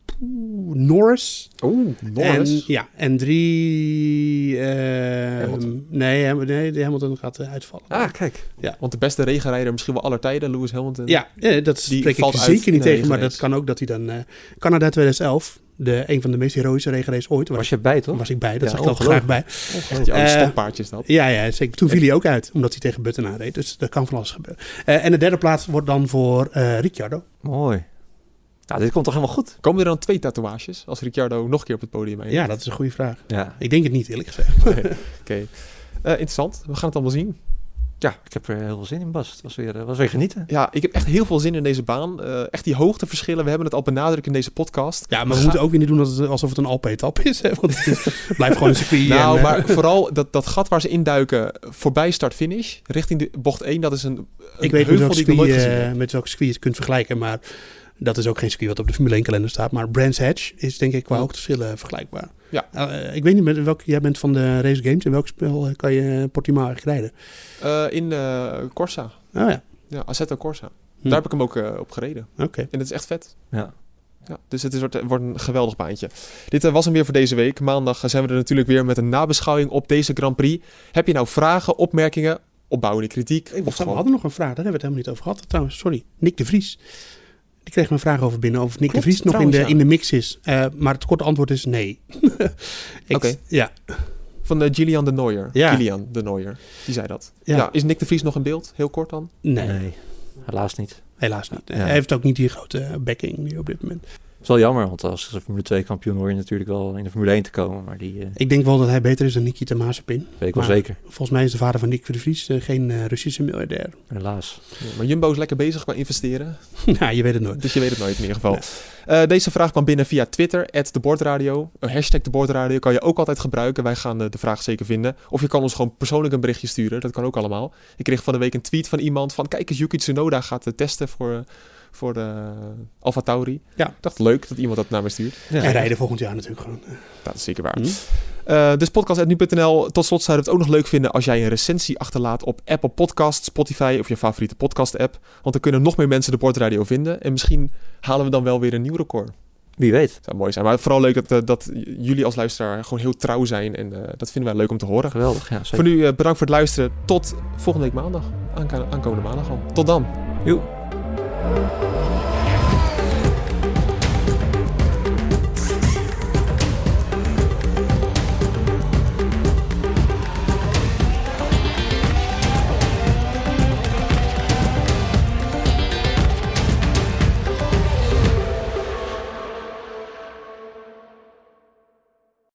poeh, Norris.
Oeh, Norris.
En, ja, en 3... ehm,
Hamilton.
Nee, nee, de Hamilton gaat eh, uitvallen.
Ah, kijk.
Want de beste regenrijder misschien wel aller tijden, Lewis Hamilton.
Ja, eh, dat spreek ik zeker niet tegen, maar dat kan ook dat hij dan... eh, Canada 2011, de, een van de meest heroïsche regenraces ooit, was,
Was je bij, toch?
was ik bij. Dat
Ja,
zag ik ook graag bij.
Ja, stokpaardje is dat.
Ja, ja, zeker. Toen viel hij ook uit, omdat hij tegen Button aanreed. Dus dat kan van alles gebeuren. Eh, en de derde plaats wordt dan voor eh Ricciardo.
Mooi. Nou, dit komt toch helemaal goed?
Komen er dan twee tatoeages als Ricciardo nog een keer op het podium eindigt?
Ja, dat is een goede vraag.
Ja.
Ik denk het niet, eerlijk gezegd.
Oké. Eh, interessant. We gaan het allemaal zien.
Ja, ik heb er heel veel zin in, Bas. Het was weer, eh, was weer genieten.
Ja, ik heb echt heel veel zin in deze baan. Eh, echt die hoogteverschillen, we hebben het al benadrukt in deze podcast.
Ja, maar we moeten ook weer niet doen dat het, alsof het een Alpe-etap is. Hè? Want het is- blijft gewoon een circuit.
Nou,
en, eh,
maar vooral dat, dat gat waar ze induiken voorbij start-finish, richting de bocht 1, dat is een, een
ik weet welk,
gezien
eh,
heb.
met welk circuit je het kunt vergelijken. Maar dat is ook geen circuit wat op de Formule 1 kalender staat. Maar Brands Hatch is denk ik qua
Ja.
hoogteverschillen vergelijkbaar.
Ja.
Eh, ik weet niet met welk, jij bent van de race games. In welk spel eh, kan je Portimao eigenlijk rijden?
Eh, in eh, Corsa.
Oh ja,
Ja, Assetto Corsa.
Hm.
Daar heb ik hem ook eh, op gereden.
oké.
En het is echt vet.
Ja.
Ja, dus het is, wordt, wordt een geweldig baantje. Dit was hem weer voor deze week. Maandag zijn we er natuurlijk weer met een nabeschouwing op deze Grand Prix. Heb je nou vragen, opmerkingen, opbouwende kritiek?
Hey,
of
we
gewoon...
hadden nog een vraag, daar hebben we het helemaal niet over gehad trouwens. Sorry, Nick de Vries. Die kreeg me een vraag over binnen, of Nick
Klopt,
de Vries nog in de,
ja.
in de mix is. Eh, maar het korte antwoord is nee. Ik-
Oké.
Ja,
Van uh, Gillian de Nooier.
Ja.
Gillian de Nooier. Die zei dat.
Ja.
Ja. is Nick de Vries nog in beeld? Heel kort dan?
nee,
Nee, helaas niet.
helaas niet.
Ja.
Hij heeft ook niet die grote backing nu op dit moment.
Is wel jammer, want als Formule 2 kampioen hoor je natuurlijk wel in de Formule 1 te komen. Maar die eh,
Ik denk wel dat hij beter is dan Nikita Mazepin.
weet ik wel zeker.
Volgens mij is de vader van Nick de Vries eh, geen eh, Russische miljardair.
Helaas.
Ja, maar Jumbo is lekker bezig qua investeren.
ja, je weet het nooit.
Dus je weet het nooit in ieder geval.
Nee.
Deze vraag kwam binnen via Twitter, @debordradio. Een hashtag debordradio kan je ook altijd gebruiken. Wij gaan de vraag zeker vinden. Of je kan ons gewoon persoonlijk een berichtje sturen. Dat kan ook allemaal. Ik kreeg van de week een tweet van iemand van... Kijk eens, Yuki Tsunoda gaat testen voor, voor de Alfa Tauri.
Ja.
Ik dacht, leuk dat iemand dat naar me stuurt.
Ja,
en rijden volgend jaar natuurlijk gewoon.
Dat is zeker waar. Eh, dus podcast.nu.nl. Tot slot zouden we het ook nog leuk vinden als jij een recensie achterlaat op Apple Podcasts, Spotify of je favoriete podcast app. Want dan kunnen nog meer mensen de Bordradio vinden. En misschien halen we dan wel weer een nieuw record.
Wie weet.
zou mooi zijn. Maar vooral leuk dat, eh, dat jullie als luisteraar gewoon heel trouw zijn. En eh, dat vinden wij leuk om te horen.
Geweldig. Ja, zeker.
Voor nu eh, bedankt voor het luisteren. Tot volgende week maandag. Aankomende maandag al. Tot dan.
Música